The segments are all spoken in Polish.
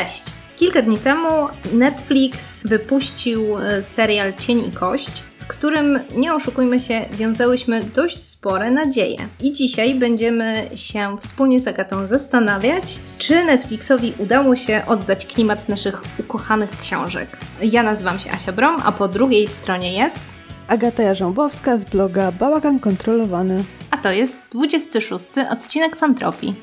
Cześć! Kilka dni temu Netflix wypuścił e, serial Cień i Kość, z którym, nie oszukujmy się, wiązałyśmy dość spore nadzieje. I dzisiaj będziemy się wspólnie z Agatą zastanawiać, czy Netflixowi udało się oddać klimat naszych ukochanych książek. Ja nazywam się Asia Brom, a po drugiej stronie jest... Agata Jarząbowska z bloga Bałagan Kontrolowany. A to jest 26 odcinek Fantropii.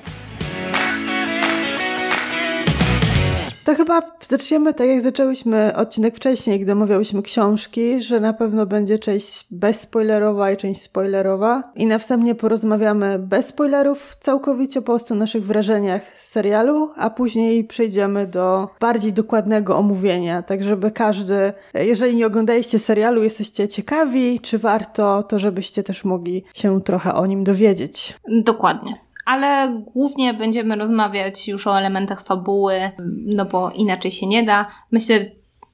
To chyba zaczniemy tak, jak zaczęłyśmy odcinek wcześniej, gdy omawiałyśmy książki, że na pewno będzie część bezspoilerowa i część spoilerowa. I na wstępnie porozmawiamy bez spoilerów całkowicie po prostu o naszych wrażeniach z serialu, a później przejdziemy do bardziej dokładnego omówienia, tak żeby każdy, jeżeli nie oglądaliście serialu, jesteście ciekawi, czy warto, to żebyście też mogli się trochę o nim dowiedzieć. Dokładnie ale głównie będziemy rozmawiać już o elementach fabuły, no bo inaczej się nie da. Myślę,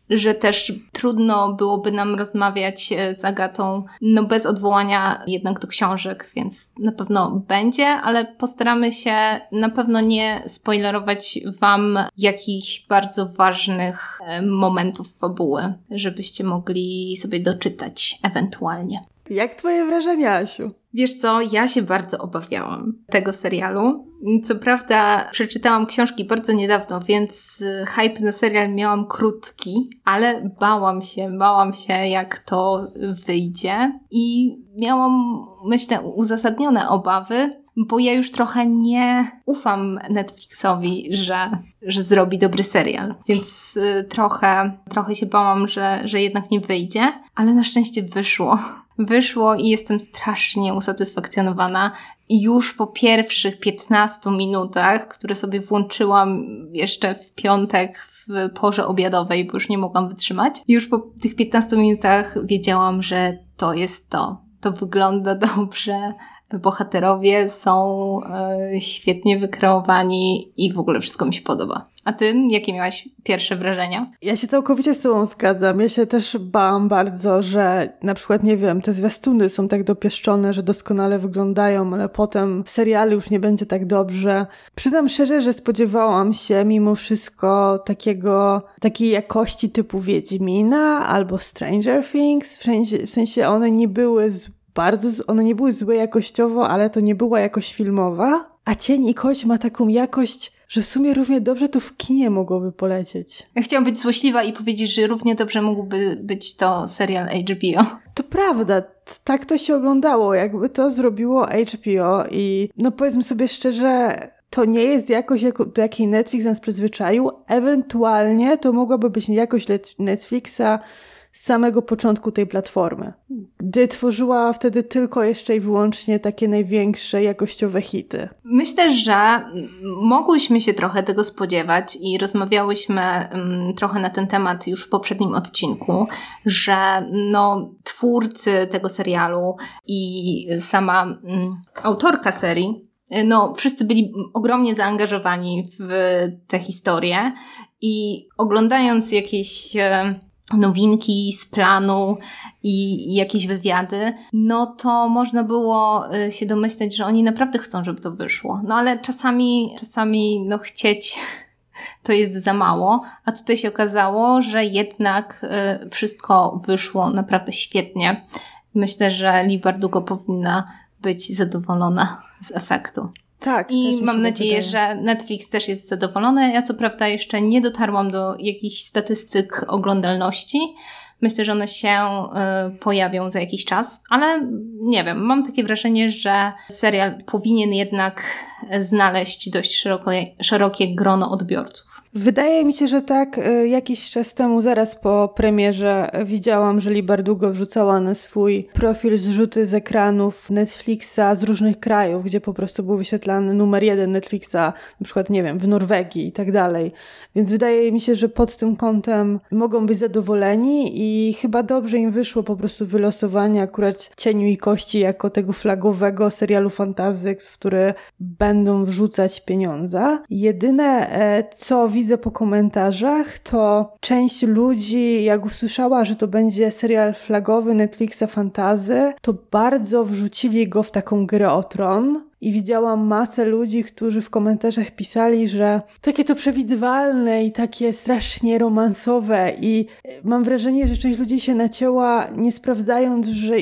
że też trudno byłoby nam rozmawiać e, z Agatą, no bez odwołania jednak do książek, więc na pewno będzie, ale postaramy się na pewno nie spoilerować Wam jakichś bardzo ważnych e, momentów fabuły, żebyście mogli sobie doczytać ewentualnie. Jak Twoje wrażenia, Asiu? Wiesz co, ja się bardzo obawiałam tego serialu. Co prawda, przeczytałam książki bardzo niedawno, więc y, hype na serial miałam krótki, ale bałam się, bałam się, jak to wyjdzie. I miałam, myślę, uzasadnione obawy, bo ja już trochę nie ufam Netflixowi, że, że zrobi dobry serial. Więc y, trochę, trochę się bałam, że, że jednak nie wyjdzie, ale na szczęście wyszło wyszło i jestem strasznie usatysfakcjonowana. I już po pierwszych 15 minutach, które sobie włączyłam jeszcze w piątek w porze obiadowej, bo już nie mogłam wytrzymać, już po tych 15 minutach wiedziałam, że to jest to. To wygląda dobrze, bohaterowie są e, świetnie wykreowani i w ogóle wszystko mi się podoba. A ty, jakie miałaś pierwsze wrażenia? Ja się całkowicie z tobą zgadzam. Ja się też bałam bardzo, że na przykład, nie wiem, te zwiastuny są tak dopieszczone, że doskonale wyglądają, ale potem w serialu już nie będzie tak dobrze. Przyznam szczerze, że spodziewałam się mimo wszystko takiego, takiej jakości typu Wiedźmina albo Stranger Things, w sensie, w sensie one nie były bardzo, one nie były złe jakościowo, ale to nie była jakość filmowa. A Cień i Kość ma taką jakość, że w sumie równie dobrze to w kinie mogłoby polecieć. Ja chciałam być złośliwa i powiedzieć, że równie dobrze mógłby być to serial HBO. To prawda, tak to się oglądało, jakby to zrobiło HBO i no powiedzmy sobie szczerze, to nie jest jakość, do jakiej Netflix nas przyzwyczaił. Ewentualnie to mogłaby być jakość Netflixa z samego początku tej platformy, gdy tworzyła wtedy tylko jeszcze i wyłącznie takie największe jakościowe hity. Myślę, że mogłyśmy się trochę tego spodziewać i rozmawiałyśmy um, trochę na ten temat już w poprzednim odcinku, że no, twórcy tego serialu i sama um, autorka serii no, wszyscy byli ogromnie zaangażowani w tę historię i oglądając jakieś e, nowinki z planu i, jakieś wywiady, no to można było y, się domyśleć, że oni naprawdę chcą, żeby to wyszło. No ale czasami, czasami no chcieć to jest za mało, a tutaj się okazało, że jednak y, wszystko wyszło naprawdę świetnie. Myślę, że Libardugo powinna być zadowolona z efektu. Tak. I mam nadzieję, wydaje. że Netflix też jest zadowolony. Ja co prawda jeszcze nie dotarłam do jakichś statystyk oglądalności. Myślę, że one się y, pojawią za jakiś czas, ale nie wiem, mam takie wrażenie, że serial powinien jednak znaleźć dość szerokie, szerokie grono odbiorców. Wydaje mi się, że tak. E, jakiś czas temu, zaraz po premierze, widziałam, że Libardugo wrzucała na swój profil zrzuty z ekranów Netflixa z różnych krajów, gdzie po prostu był wyświetlany numer jeden Netflixa, na przykład, nie wiem, w Norwegii i tak dalej. Więc wydaje mi się, że pod tym kątem mogą być zadowoleni i chyba dobrze im wyszło po prostu wylosowanie akurat Cieniu i Kości jako tego flagowego serialu fantazy, który będą wrzucać pieniądze. Jedyne, e, co widzę po komentarzach, to część ludzi, jak usłyszała, że to będzie serial flagowy Netflixa Fantazy, to bardzo wrzucili go w taką grę o tron i widziałam masę ludzi, którzy w komentarzach pisali, że takie to przewidywalne i takie strasznie romansowe i mam wrażenie, że część ludzi się nacięła nie sprawdzając, że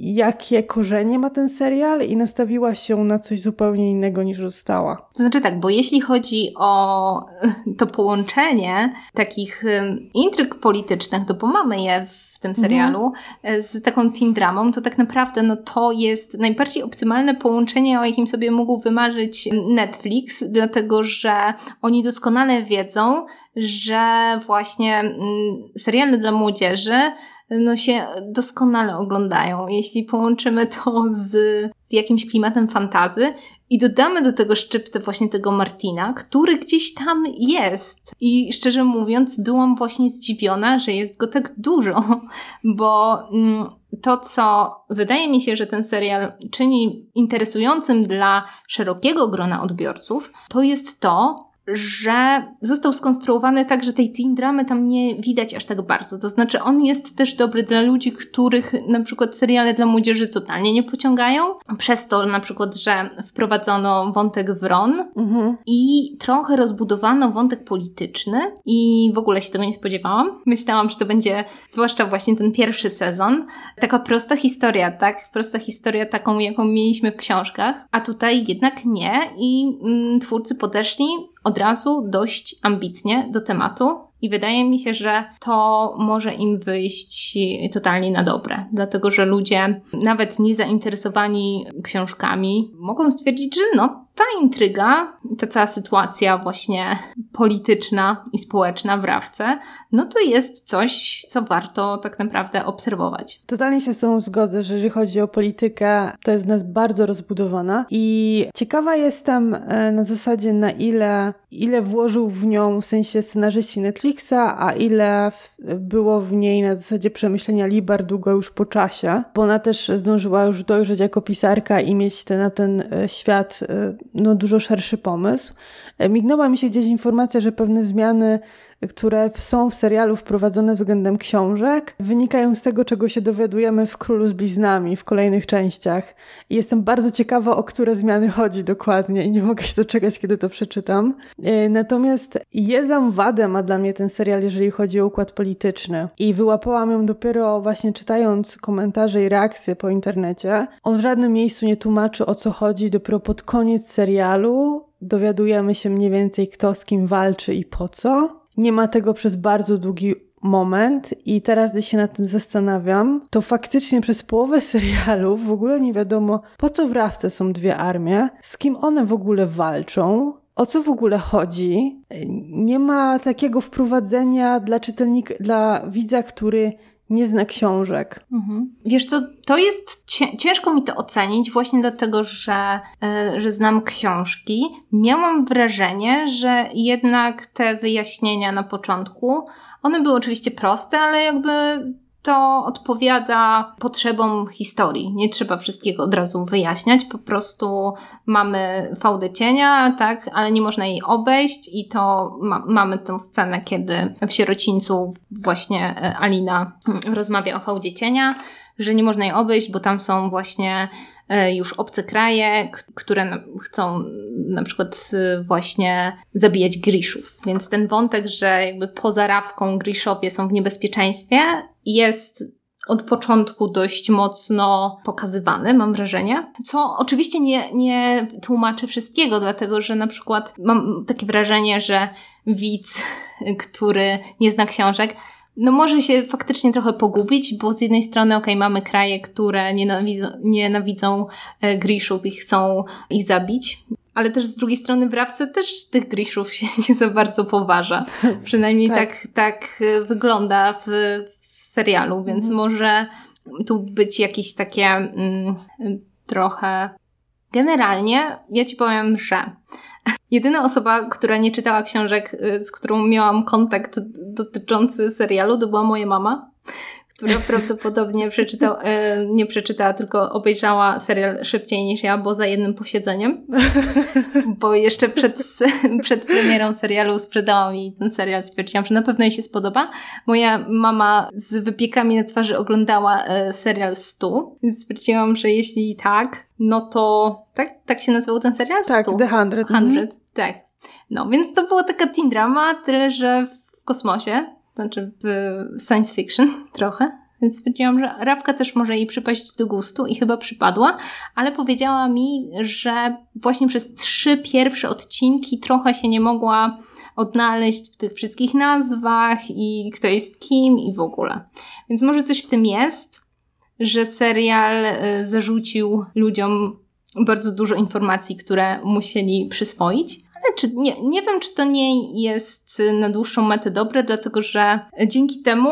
jakie korzenie ma ten serial i nastawiła się na coś zupełnie innego niż została. To znaczy tak, bo jeśli chodzi o to połączenie takich intryg politycznych, to bo mamy je w tym mhm. serialu mhm. z taką teen dramą, to tak naprawdę no, to jest najbardziej optymalne połączenie, o jakim sobie mógł wymarzyć Netflix, dlatego że oni doskonale wiedzą, że właśnie mm, seriale dla młodzieży no się doskonale oglądają. Jeśli połączymy to z, z jakimś klimatem fantazy i dodamy do tego szczyptę właśnie tego Martina, który gdzieś tam jest. I szczerze mówiąc, byłam właśnie zdziwiona, że jest go tak dużo, bo mm, to, co wydaje mi się, że ten serial czyni interesującym dla szerokiego grona odbiorców, to jest to, że został skonstruowany tak, że tej teen dramy tam nie widać aż tak bardzo. To znaczy, on jest też dobry dla ludzi, których na przykład seriale dla młodzieży totalnie nie pociągają. Przez to na przykład, że wprowadzono wątek wron mhm. i trochę rozbudowano wątek polityczny i w ogóle się tego nie spodziewałam. Myślałam, że to będzie, zwłaszcza właśnie ten pierwszy sezon, taka prosta historia, tak? Prosta historia taką, jaką mieliśmy w książkach, a tutaj jednak nie i mm, twórcy podeszli od razu dość ambitnie do tematu i wydaje mi się, że to może im wyjść totalnie na dobre, dlatego że ludzie, nawet nie zainteresowani książkami, mogą stwierdzić, że no, ta intryga, ta cała sytuacja właśnie polityczna i społeczna w Rawce, no to jest coś, co warto tak naprawdę obserwować. Totalnie się z tą zgodzę, że jeżeli chodzi o politykę, to jest u nas bardzo rozbudowana i ciekawa jestem e, na zasadzie na ile, ile włożył w nią w sensie scenarzyści Netflixa, a ile w, było w niej na zasadzie przemyślenia Libar długo już po czasie, bo ona też zdążyła już dojrzeć jako pisarka i mieć ten, na ten e, świat e, no, dużo szerszy pomysł. E, mignęła mi się gdzieś informacja, że pewne zmiany które są w serialu wprowadzone względem książek, wynikają z tego, czego się dowiadujemy w Królu z Bliznami w kolejnych częściach. I jestem bardzo ciekawa, o które zmiany chodzi dokładnie i nie mogę się doczekać, kiedy to przeczytam. E, natomiast jedzam wadę ma dla mnie ten serial, jeżeli chodzi o układ polityczny. I wyłapałam ją dopiero właśnie czytając komentarze i reakcje po internecie. On w żadnym miejscu nie tłumaczy, o co chodzi. Dopiero pod koniec serialu dowiadujemy się mniej więcej, kto z kim walczy i po co. Nie ma tego przez bardzo długi moment i teraz, gdy się nad tym zastanawiam, to faktycznie przez połowę serialu w ogóle nie wiadomo, po co w Rawce są dwie armie, z kim one w ogóle walczą, o co w ogóle chodzi. Nie ma takiego wprowadzenia dla czytelnika, dla widza, który nie zna książek. Mhm. Wiesz co, to jest ciężko mi to ocenić właśnie dlatego, że, e, że znam książki. Miałam wrażenie, że jednak te wyjaśnienia na początku, one były oczywiście proste, ale jakby to odpowiada potrzebom historii. Nie trzeba wszystkiego od razu wyjaśniać, po prostu mamy fałdę cienia, tak, ale nie można jej obejść i to ma mamy tę scenę, kiedy w sierocińcu właśnie e, Alina rozmawia o fałdzie cienia, że nie można jej obejść, bo tam są właśnie już obce kraje, które chcą na przykład e, właśnie zabijać Griszów. Więc ten wątek, że jakby poza Rawką Griszowie są w niebezpieczeństwie jest od początku dość mocno pokazywany, mam wrażenie. Co oczywiście nie, nie tłumaczy wszystkiego, dlatego że na przykład mam takie wrażenie, że widz, który nie zna książek, no może się faktycznie trochę pogubić, bo z jednej strony, okej, okay, mamy kraje, które nienawidzą, nienawidzą e, Griszów i chcą ich zabić, ale też z drugiej strony w Rawce też tych Griszów się nie za bardzo poważa. Przynajmniej tak. tak, tak e, wygląda w, w serialu, więc mhm. może tu być jakieś takie mm, trochę... Generalnie ja Ci powiem, że Jedyna osoba, która nie czytała książek, y, z którą miałam kontakt dotyczący serialu, to była moja mama, która prawdopodobnie przeczytał, e, nie przeczytała, tylko obejrzała serial szybciej niż ja, bo za jednym posiedzeniem. Bo jeszcze przed, przed premierą serialu sprzedała mi ten serial, stwierdziłam, że na pewno jej się spodoba. Moja mama z wypiekami na twarzy oglądała e, serial 100, więc stwierdziłam, że jeśli tak, no to tak, tak się nazywał ten serial? Tak, 100. The 100. 100, mhm. Tak. No, więc to była taka teen drama, tyle że w kosmosie, znaczy w science fiction trochę. Więc stwierdziłam, że Rawka też może jej przypaść do gustu i chyba przypadła, ale powiedziała mi, że właśnie przez trzy pierwsze odcinki trochę się nie mogła odnaleźć w tych wszystkich nazwach i kto jest kim i w ogóle. Więc może coś w tym jest, że serial y, zarzucił ludziom bardzo dużo informacji, które musieli przyswoić. Ale czy, nie, nie wiem, czy to nie jest na dłuższą metę dobre, dlatego że dzięki temu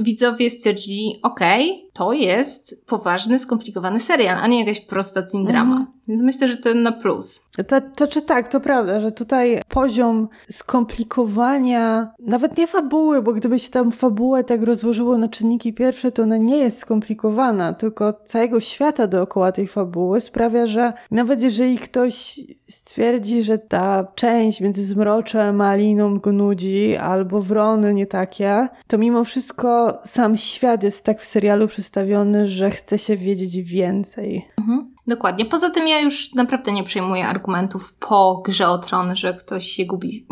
widzowie stwierdzili, okej, to jest poważny, skomplikowany serial, a nie jakaś prosta teen drama. Mm. Więc myślę, że to na plus. To, to czy tak, to prawda, że tutaj poziom skomplikowania, nawet nie fabuły, bo gdyby się tam fabułę tak rozłożyło na czynniki pierwsze, to ona nie jest skomplikowana, tylko całego świata dookoła tej fabuły sprawia, że nawet jeżeli ktoś stwierdzi, że ta część między zmroczem a liną go nudzi, albo wrony nie takie, to mimo wszystko sam świat jest tak w serialu przedstawiony, że chce się wiedzieć więcej. Mhm. Dokładnie. Poza tym ja już naprawdę nie przyjmuję argumentów po grze o tron, że ktoś się gubi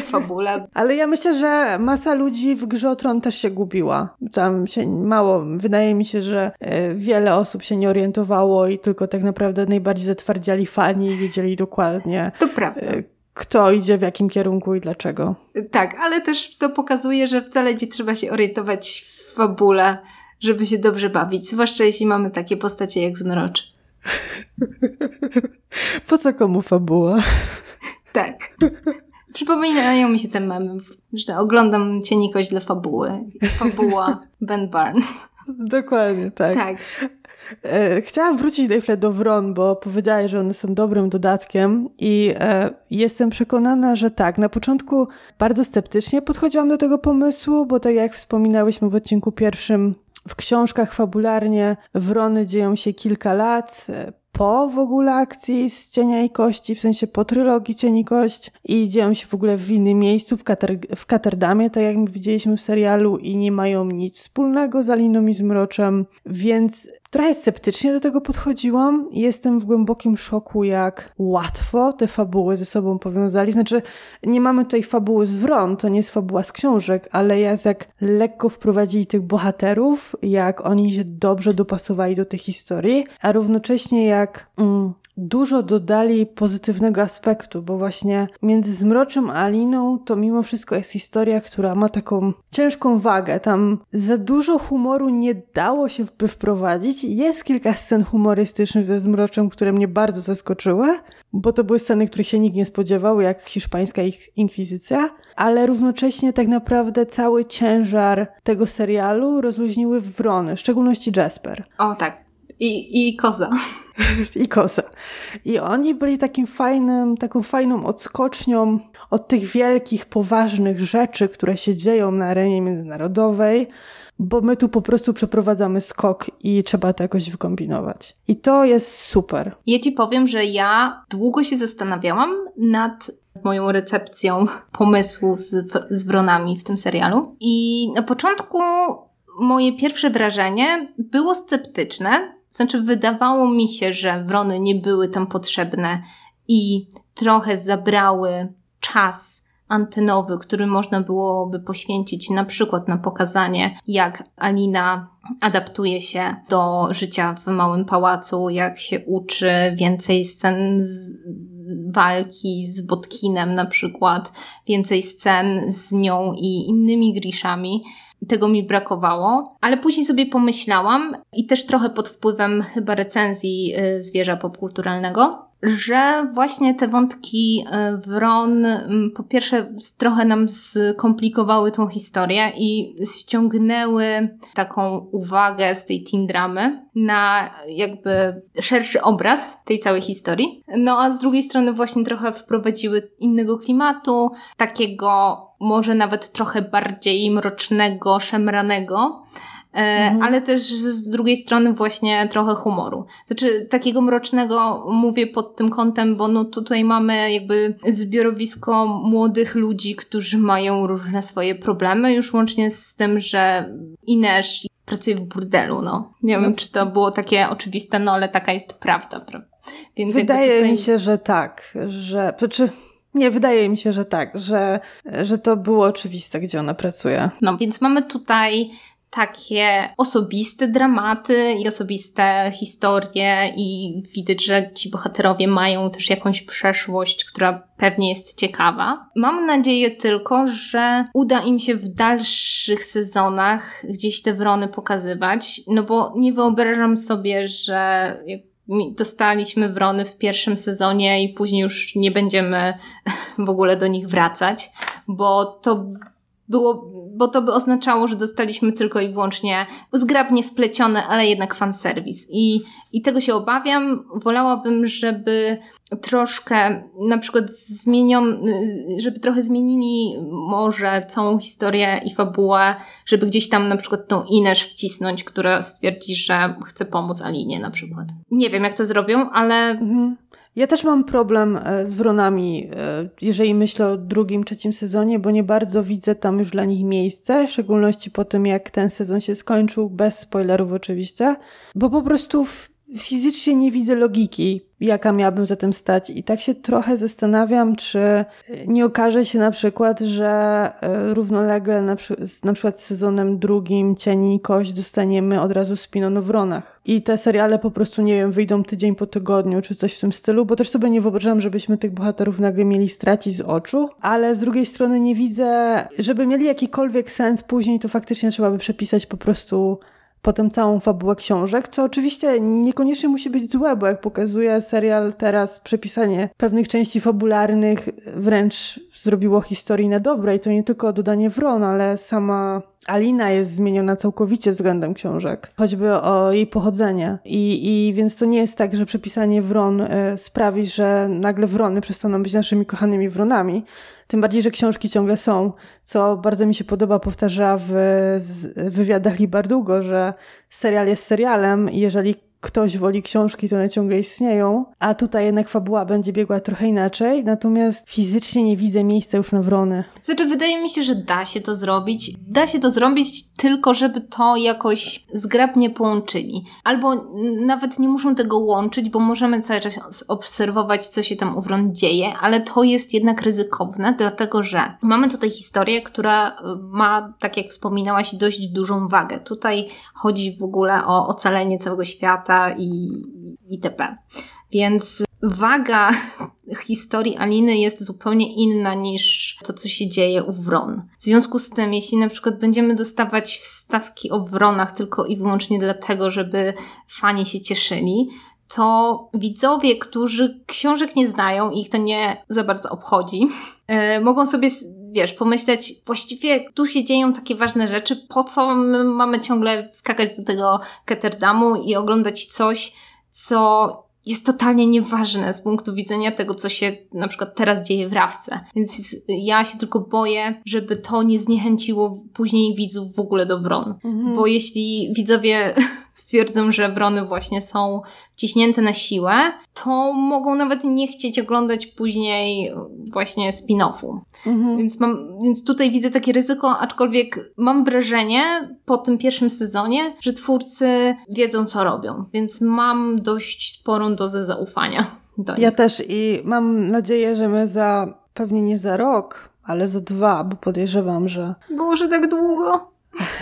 w fabule. Ale ja myślę, że masa ludzi w grze o tron też się gubiła. Tam się mało, wydaje mi się, że e, wiele osób się nie orientowało i tylko tak naprawdę najbardziej zatwardziali fani i wiedzieli dokładnie. To prawda e, kto idzie w jakim kierunku i dlaczego. Tak, ale też to pokazuje, że wcale nie trzeba się orientować w fabule żeby się dobrze bawić, zwłaszcza jeśli mamy takie postacie jak Zmrocz. Po co komu fabuła? Tak. Przypominają mi się te memy, że oglądam Cienikość dla fabuły. Fabuła Ben Barnes. Dokładnie, tak. Tak. E, chciałam wrócić najpierw do Wron, bo powiedziałeś, że one są dobrym dodatkiem i e, jestem przekonana, że tak. Na początku bardzo sceptycznie podchodziłam do tego pomysłu, bo tak jak wspominałyśmy w odcinku pierwszym, w książkach fabularnie wrony dzieją się kilka lat e, po w ogóle akcji z Cienia i Kości, w sensie po trylogii Cień i Kość i dzieją się w ogóle w innym miejscu, w, Kater w Katerdamie, tak jak widzieliśmy w serialu i nie mają nic wspólnego z Aliną i Zmroczem, więc Trochę sceptycznie do tego podchodziłam i jestem w głębokim szoku, jak łatwo te fabuły ze sobą powiązali. Znaczy, nie mamy tutaj fabuły z wron, to nie jest fabuła z książek, ale jest jak lekko wprowadzili tych bohaterów, jak oni się dobrze dopasowali do tej historii, a równocześnie jak mm, dużo dodali pozytywnego aspektu, bo właśnie między Zmroczem a Aliną to mimo wszystko jest historia, która ma taką ciężką wagę. Tam za dużo humoru nie dało się by wprowadzić. Jest kilka scen humorystycznych ze Zmroczem, które mnie bardzo zaskoczyły, bo to były sceny, których się nikt nie spodziewał, jak hiszpańska inkwizycja, ale równocześnie tak naprawdę cały ciężar tego serialu rozluźniły wrony, w szczególności Jasper. O tak, i, i koza. I koza. I oni byli takim fajnym, taką fajną odskocznią od tych wielkich, poważnych rzeczy, które się dzieją na arenie międzynarodowej, bo my tu po prostu przeprowadzamy skok i trzeba to jakoś wykombinować. I to jest super. Ja ci powiem, że ja długo się zastanawiałam nad moją recepcją pomysłu z, z wronami w tym serialu. I na początku moje pierwsze wrażenie było sceptyczne, znaczy, wydawało mi się, że wrony nie były tam potrzebne i trochę zabrały czas antenowy, który można byłoby poświęcić na przykład na pokazanie, jak Alina adaptuje się do życia w małym pałacu, jak się uczy więcej scen z walki z Botkinem na przykład, więcej scen z nią i innymi Grishami. Tego mi brakowało, ale później sobie pomyślałam i też trochę pod wpływem chyba recenzji y, zwierza popkulturalnego, że właśnie te wątki e, Wron po pierwsze trochę nam skomplikowały tą historię i ściągnęły taką uwagę z tej teen dramy na jakby szerszy obraz tej całej historii. No a z drugiej strony właśnie trochę wprowadziły innego klimatu, takiego może nawet trochę bardziej mrocznego, szemranego. E, mhm. ale też z drugiej strony właśnie trochę humoru. Znaczy takiego mrocznego mówię pod tym kątem, bo no tutaj mamy jakby zbiorowisko młodych ludzi, którzy mają różne swoje problemy, już łącznie z tym, że Inesz pracuje w burdelu, no. Nie no. wiem, czy to było takie oczywiste, no ale taka jest prawda, prawda? Więc Wydaje tutaj... mi się, że tak, że, znaczy nie, wydaje mi się, że tak, że, że to było oczywiste, gdzie ona pracuje. No, więc mamy tutaj takie osobiste dramaty i osobiste historie i widać, że ci bohaterowie mają też jakąś przeszłość, która pewnie jest ciekawa. Mam nadzieję tylko, że uda im się w dalszych sezonach gdzieś te wrony pokazywać, no bo nie wyobrażam sobie, że dostaliśmy wrony w pierwszym sezonie i później już nie będziemy w ogóle do nich wracać, bo to było, bo to by oznaczało, że dostaliśmy tylko i wyłącznie zgrabnie wplecione, ale jednak fanserwis. I, I tego się obawiam. Wolałabym, żeby troszkę na przykład zmienion, żeby trochę zmienili może całą historię i fabułę, żeby gdzieś tam na przykład tą Inesz wcisnąć, która stwierdzi, że chce pomóc Alinie na przykład. Nie wiem, jak to zrobią, ale... Mhm. Ja też mam problem e, z wronami, e, jeżeli myślę o drugim, trzecim sezonie, bo nie bardzo widzę tam już dla nich miejsce, w szczególności po tym, jak ten sezon się skończył, bez spoilerów oczywiście, bo po prostu fizycznie nie widzę logiki, jaka miałabym za tym stać. I tak się trochę zastanawiam, czy nie okaże się na przykład, że e, równolegle na, na przykład z sezonem drugim Cieni i Kość dostaniemy od razu spin o Wronach. I te seriale po prostu, nie wiem, wyjdą tydzień po tygodniu, czy coś w tym stylu, bo też sobie nie wyobrażam, żebyśmy tych bohaterów nagle mieli stracić z oczu, ale z drugiej strony nie widzę, żeby mieli jakikolwiek sens później, to faktycznie trzeba by przepisać po prostu potem całą fabułę książek, co oczywiście niekoniecznie musi być złe, bo jak pokazuje serial teraz, przepisanie pewnych części fabularnych wręcz zrobiło historii na dobre i to nie tylko dodanie wron, ale sama Alina jest zmieniona całkowicie względem książek, choćby o jej pochodzenie. I, i więc to nie jest tak, że przepisanie wron y, sprawi, że nagle wrony przestaną być naszymi kochanymi wronami, tym bardziej, że książki ciągle są, co bardzo mi się podoba, powtarza w wywiadach Libardugo, że serial jest serialem i jeżeli ktoś woli książki, to one ciągle istnieją, a tutaj jednak fabuła będzie biegła trochę inaczej, natomiast fizycznie nie widzę miejsca już na wrony. Znaczy, wydaje mi się, że da się to zrobić. Da się to zrobić tylko, żeby to jakoś zgrabnie połączyli. Albo nawet nie muszą tego łączyć, bo możemy cały czas obserwować, co się tam u wron dzieje, ale to jest jednak ryzykowne, dlatego że mamy tutaj historię, która y, ma, tak jak wspominałaś, dość dużą wagę. Tutaj chodzi w ogóle o ocalenie całego świata, świata i itp. Więc waga historii Aliny jest zupełnie inna niż to, co się dzieje u Wron. W związku z tym, jeśli na przykład będziemy dostawać wstawki o Wronach tylko i wyłącznie dlatego, żeby fani się cieszyli, to widzowie, którzy książek nie znają i ich to nie za bardzo obchodzi, yy, mogą sobie wiesz, pomyśleć, właściwie tu się dzieją takie ważne rzeczy, po co my mamy ciągle skakać do tego Ketterdamu i oglądać coś, co jest totalnie nieważne z punktu widzenia tego, co się na przykład teraz dzieje w Rawce. Więc ja się tylko boję, żeby to nie zniechęciło później widzów w ogóle do Wron. Mhm. Bo jeśli widzowie stwierdzą, że Wrony właśnie są wciśnięte na siłę, to mogą nawet nie chcieć oglądać później właśnie spin-offu. Mhm. Więc, mam, więc tutaj widzę takie ryzyko, aczkolwiek mam wrażenie po tym pierwszym sezonie, że twórcy wiedzą, co robią. Więc mam dość sporą dozę zaufania do nich. Ja też i mam nadzieję, że my za pewnie nie za rok, ale za dwa, bo podejrzewam, że. Boże, tak długo.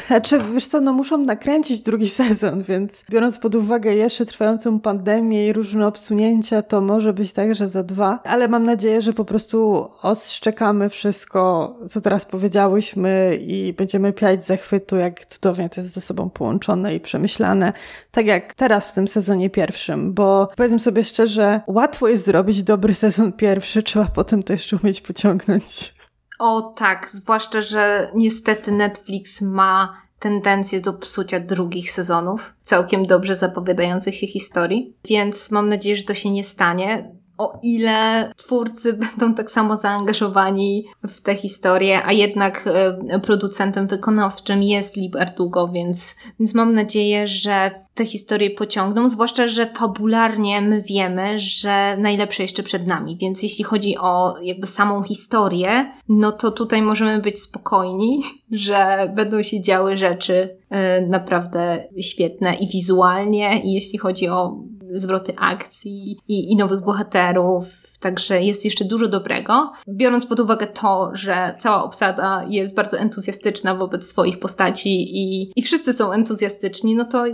Znaczy, wiesz co, no muszą nakręcić drugi sezon, więc biorąc pod uwagę jeszcze trwającą pandemię i różne obsunięcia, to może być tak, że za dwa, ale mam nadzieję, że po prostu odszczekamy wszystko, co teraz powiedziałyśmy i będziemy piać zachwytu, jak cudownie to jest ze sobą połączone i przemyślane, tak jak teraz w tym sezonie pierwszym, bo powiedzmy sobie szczerze, łatwo jest zrobić dobry sezon pierwszy, trzeba potem to jeszcze umieć pociągnąć. O tak, zwłaszcza, że niestety Netflix ma tendencję do psucia drugich sezonów, całkiem dobrze zapowiadających się historii, więc mam nadzieję, że to się nie stanie o ile twórcy będą tak samo zaangażowani w tę historię, a jednak e, producentem wykonawczym jest Libertugo, więc, więc mam nadzieję, że te historie pociągną, zwłaszcza, że fabularnie my wiemy, że najlepsze jeszcze przed nami, więc jeśli chodzi o jakby samą historię, no to tutaj możemy być spokojni, że będą się działy rzeczy e, naprawdę świetne i wizualnie, i jeśli chodzi o zwroty akcji i, i nowych bohaterów, Także jest jeszcze dużo dobrego. Biorąc pod uwagę to, że cała obsada jest bardzo entuzjastyczna wobec swoich postaci i, i wszyscy są entuzjastyczni, no to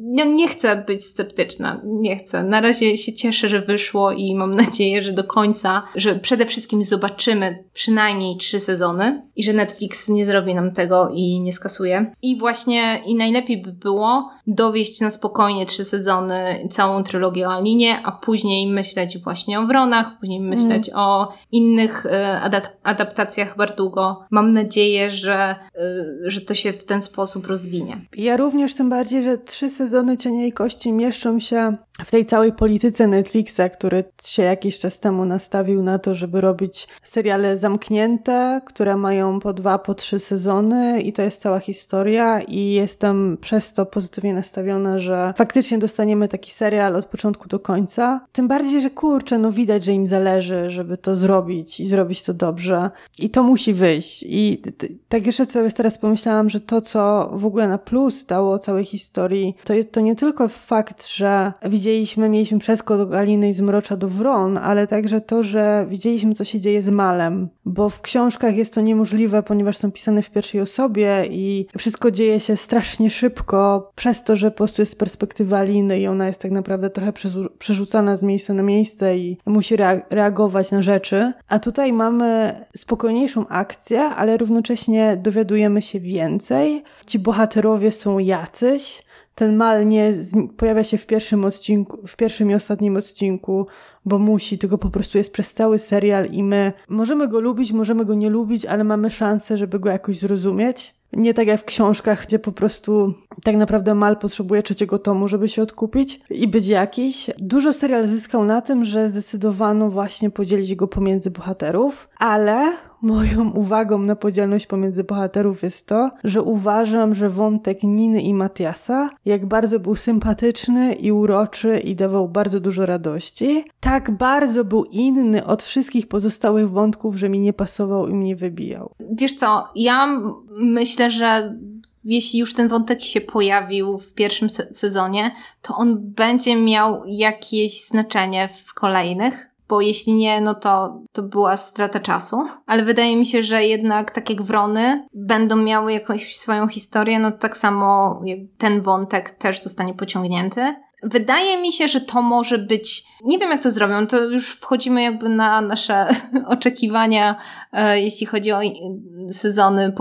nie, nie chcę być sceptyczna. Nie chcę. Na razie się cieszę, że wyszło i mam nadzieję, że do końca, że przede wszystkim zobaczymy przynajmniej trzy sezony i że Netflix nie zrobi nam tego i nie skasuje. I właśnie i najlepiej by było dowieść na spokojnie trzy sezony, całą trylogię o Alinie, a później myśleć właśnie o Wronach, później myśleć mm. o innych e, adap adaptacjach Bardugo. Mam nadzieję, że, e, że to się w ten sposób rozwinie. Ja również, tym bardziej, że trzy sezony Cienia i Kości mieszczą się w tej całej polityce Netflixa, który się jakiś czas temu nastawił na to, żeby robić seriale zamknięte, które mają po dwa, po trzy sezony i to jest cała historia i jestem przez to pozytywnie nastawiona, że faktycznie dostaniemy taki serial od początku do końca. Tym bardziej, że kurczę, no widać, że im zależy, żeby to zrobić i zrobić to dobrze i to musi wyjść. I tak jeszcze sobie teraz pomyślałam, że to, co w ogóle na plus dało całej historii, to, to nie tylko fakt, że widzieliśmy mieliśmy przeskok do Galiny i z Mrocza do Wron, ale także to, że widzieliśmy, co się dzieje z Malem, bo w książkach jest to niemożliwe, ponieważ są pisane w pierwszej osobie i wszystko dzieje się strasznie szybko, przez to, że po prostu jest perspektywa Aliny i ona jest tak naprawdę trochę przerzucana z miejsca na miejsce i musi reagować na rzeczy. A tutaj mamy spokojniejszą akcję, ale równocześnie dowiadujemy się więcej. Ci bohaterowie są jacyś, ten mal nie pojawia się w pierwszym odcinku, w pierwszym i ostatnim odcinku, bo musi, tylko po prostu jest przez cały serial i my możemy go lubić, możemy go nie lubić, ale mamy szansę, żeby go jakoś zrozumieć. Nie tak jak w książkach, gdzie po prostu tak naprawdę mal potrzebuje trzeciego tomu, żeby się odkupić i być jakiś. Dużo serial zyskał na tym, że zdecydowano właśnie podzielić go pomiędzy bohaterów, ale moją uwagą na podzielność pomiędzy bohaterów jest to, że uważam, że wątek Niny i Matiasa, jak bardzo był sympatyczny i uroczy i dawał bardzo dużo radości, tak bardzo był inny od wszystkich pozostałych wątków, że mi nie pasował i mnie wybijał. Wiesz co, ja myślę, że jeśli już ten wątek się pojawił w pierwszym se sezonie, to on będzie miał jakieś znaczenie w kolejnych bo jeśli nie, no to, to była strata czasu. Ale wydaje mi się, że jednak tak jak wrony będą miały jakąś swoją historię, no tak samo ten wątek też zostanie pociągnięty. Wydaje mi się, że to może być, nie wiem jak to zrobią, to już wchodzimy jakby na nasze oczekiwania, e, jeśli chodzi o sezony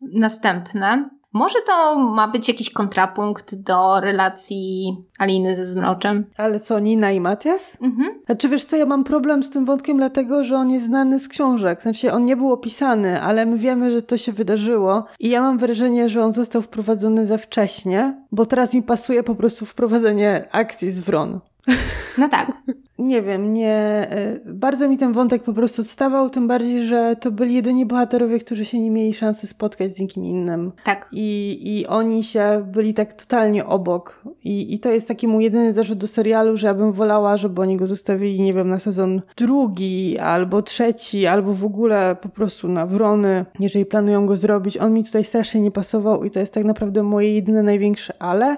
następne. Może to ma być jakiś kontrapunkt do relacji Aliny ze Zmroczem. Ale co, Nina i Matias? Mhm. Znaczy wiesz co, ja mam problem z tym wątkiem dlatego, że on jest znany z książek. Znaczy on nie był opisany, ale my wiemy, że to się wydarzyło i ja mam wrażenie, że on został wprowadzony za wcześnie, bo teraz mi pasuje po prostu wprowadzenie akcji z Wron. No tak. nie wiem, nie. E, bardzo mi ten wątek po prostu odstawał, tym bardziej, że to byli jedyni bohaterowie, którzy się nie mieli szansy spotkać z nikim innym. Tak. I, i oni się byli tak totalnie obok. I, I to jest taki mój jedyny zarzut do serialu, że ja bym wolała, żeby oni go zostawili, nie wiem, na sezon drugi, albo trzeci, albo w ogóle po prostu na wrony, jeżeli planują go zrobić. On mi tutaj strasznie nie pasował i to jest tak naprawdę moje jedyne największe ale,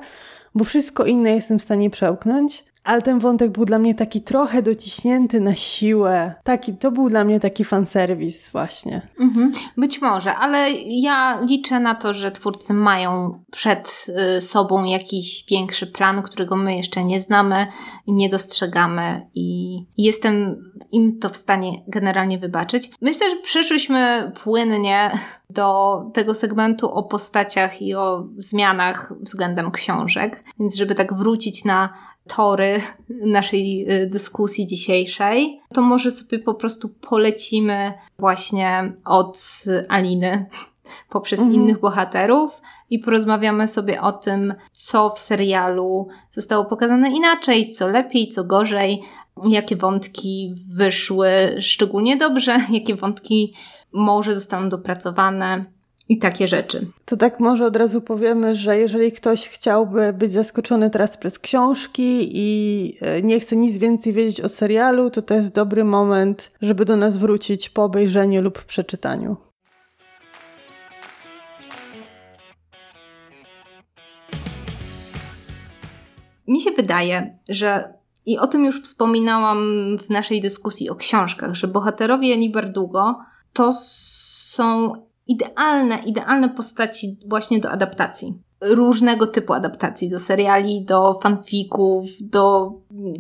bo wszystko inne jestem w stanie przełknąć ale ten wątek był dla mnie taki trochę dociśnięty na siłę. Taki, to był dla mnie taki fanserwis właśnie. Mhm. Być może, ale ja liczę na to, że twórcy mają przed y, sobą jakiś większy plan, którego my jeszcze nie znamy i nie dostrzegamy i jestem im to w stanie generalnie wybaczyć. Myślę, że przeszłyśmy płynnie do tego segmentu o postaciach i o zmianach względem książek, więc żeby tak wrócić na tory naszej y, dyskusji dzisiejszej, to może sobie po prostu polecimy właśnie od Aliny poprzez mhm. innych bohaterów i porozmawiamy sobie o tym, co w serialu zostało pokazane inaczej, co lepiej, co gorzej, jakie wątki wyszły szczególnie dobrze, jakie wątki może zostaną dopracowane i takie rzeczy. To tak może od razu powiemy, że jeżeli ktoś chciałby być zaskoczony teraz przez książki i e, nie chce nic więcej wiedzieć o serialu, to to jest dobry moment, żeby do nas wrócić po obejrzeniu lub przeczytaniu. Mi się wydaje, że i o tym już wspominałam w naszej dyskusji o książkach, że bohaterowie Jani Bardugo to są idealne, idealne postaci właśnie do adaptacji. Różnego typu adaptacji, do seriali, do fanfików, do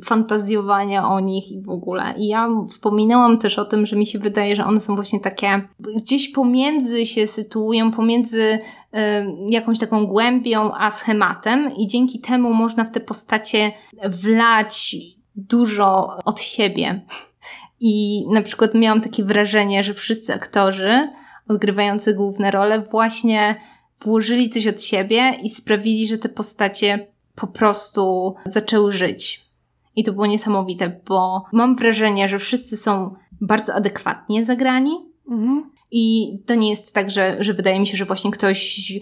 fantazjowania o nich i w ogóle. I ja wspominałam też o tym, że mi się wydaje, że one są właśnie takie, gdzieś pomiędzy się sytuują, pomiędzy jakąś taką głębią a schematem, i dzięki temu można w te postacie wlać dużo od siebie. I na przykład miałam takie wrażenie, że wszyscy aktorzy odgrywający główne role właśnie włożyli coś od siebie i sprawili, że te postacie po prostu zaczęły żyć. I to było niesamowite, bo mam wrażenie, że wszyscy są bardzo adekwatnie zagrani. Mhm. I to nie jest tak, że, że wydaje mi się, że właśnie ktoś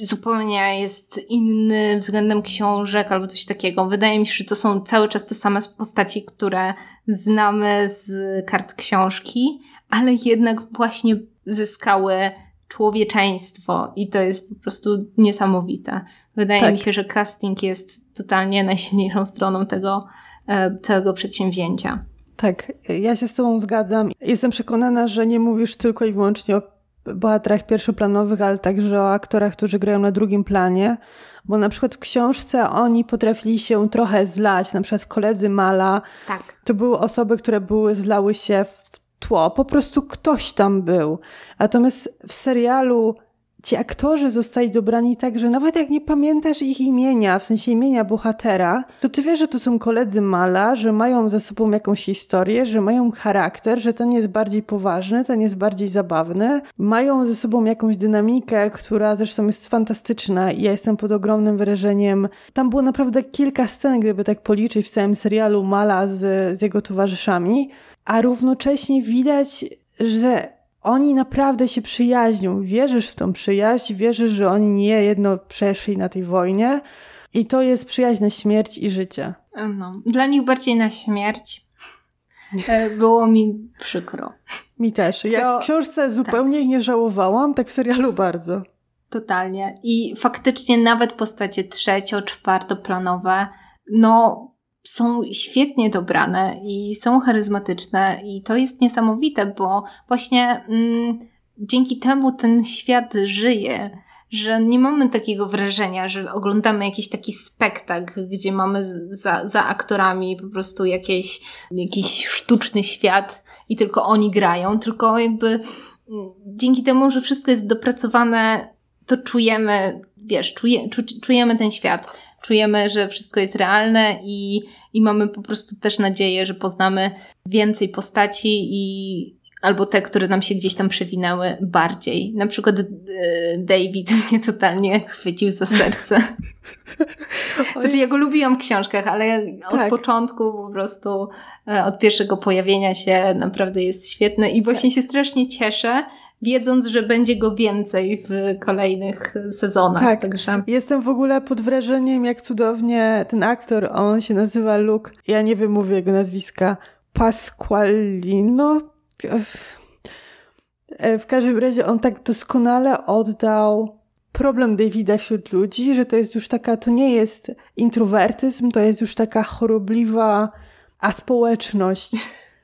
zupełnie jest inny względem książek albo coś takiego. Wydaje mi się, że to są cały czas te same postaci, które znamy z kart książki, ale jednak właśnie zyskały człowieczeństwo i to jest po prostu niesamowite. Wydaje tak. mi się, że casting jest totalnie najsilniejszą stroną tego e, całego przedsięwzięcia. Tak, ja się z Tobą zgadzam. Jestem przekonana, że nie mówisz tylko i wyłącznie o bohaterach pierwszoplanowych, ale także o aktorach, którzy grają na drugim planie, bo na przykład w książce oni potrafili się trochę zlać, na przykład koledzy Mala. Tak. To były osoby, które były, zlały się w tło, po prostu ktoś tam był. Natomiast w serialu ci aktorzy zostali dobrani tak, że nawet jak nie pamiętasz ich imienia, w sensie imienia bohatera, to ty wiesz, że to są koledzy Mala, że mają ze sobą jakąś historię, że mają charakter, że ten jest bardziej poważny, ten jest bardziej zabawny. Mają ze sobą jakąś dynamikę, która zresztą jest fantastyczna i ja jestem pod ogromnym wrażeniem. Tam było naprawdę kilka scen, gdyby tak policzyć w całym serialu Mala z, z jego towarzyszami, a równocześnie widać, że oni naprawdę się przyjaźnią. Wierzysz w tą przyjaźń, wierzysz, że oni nie jedno przeszli na tej wojnie i to jest przyjaźń na śmierć i życie. No, dla nich bardziej na śmierć. E, było mi przykro. Mi też. Co? Jak w książce zupełnie tak. nie żałowałam, tak w serialu bardzo. Totalnie. I faktycznie nawet postacie trzecio, czwartoplanowe, no są świetnie dobrane i są charyzmatyczne i to jest niesamowite, bo właśnie mm, dzięki temu ten świat żyje, że nie mamy takiego wrażenia, że oglądamy jakiś taki spektakl, gdzie mamy za, za aktorami po prostu jakieś, jakiś sztuczny świat i tylko oni grają, tylko jakby mm, dzięki temu, że wszystko jest dopracowane, to czujemy, wiesz, czuje, czujemy ten świat czujemy, że wszystko jest realne i, i mamy po prostu też nadzieję, że poznamy więcej postaci i albo te, które nam się gdzieś tam przewinęły bardziej. Na przykład e, David mnie totalnie chwycił za serce. Znaczy ja go lubiłam w książkach, ale tak. od początku po prostu, e, od pierwszego pojawienia się naprawdę jest świetny i właśnie tak. się strasznie cieszę, wiedząc, że będzie go więcej w kolejnych sezonach. Tak, Także... jestem w ogóle pod wrażeniem, jak cudownie ten aktor, on się nazywa Luke, ja nie wymówię jego nazwiska, Pasqualino. W każdym razie on tak doskonale oddał problem Davida wśród ludzi, że to jest już taka, to nie jest introwertyzm, to jest już taka chorobliwa aspołeczność.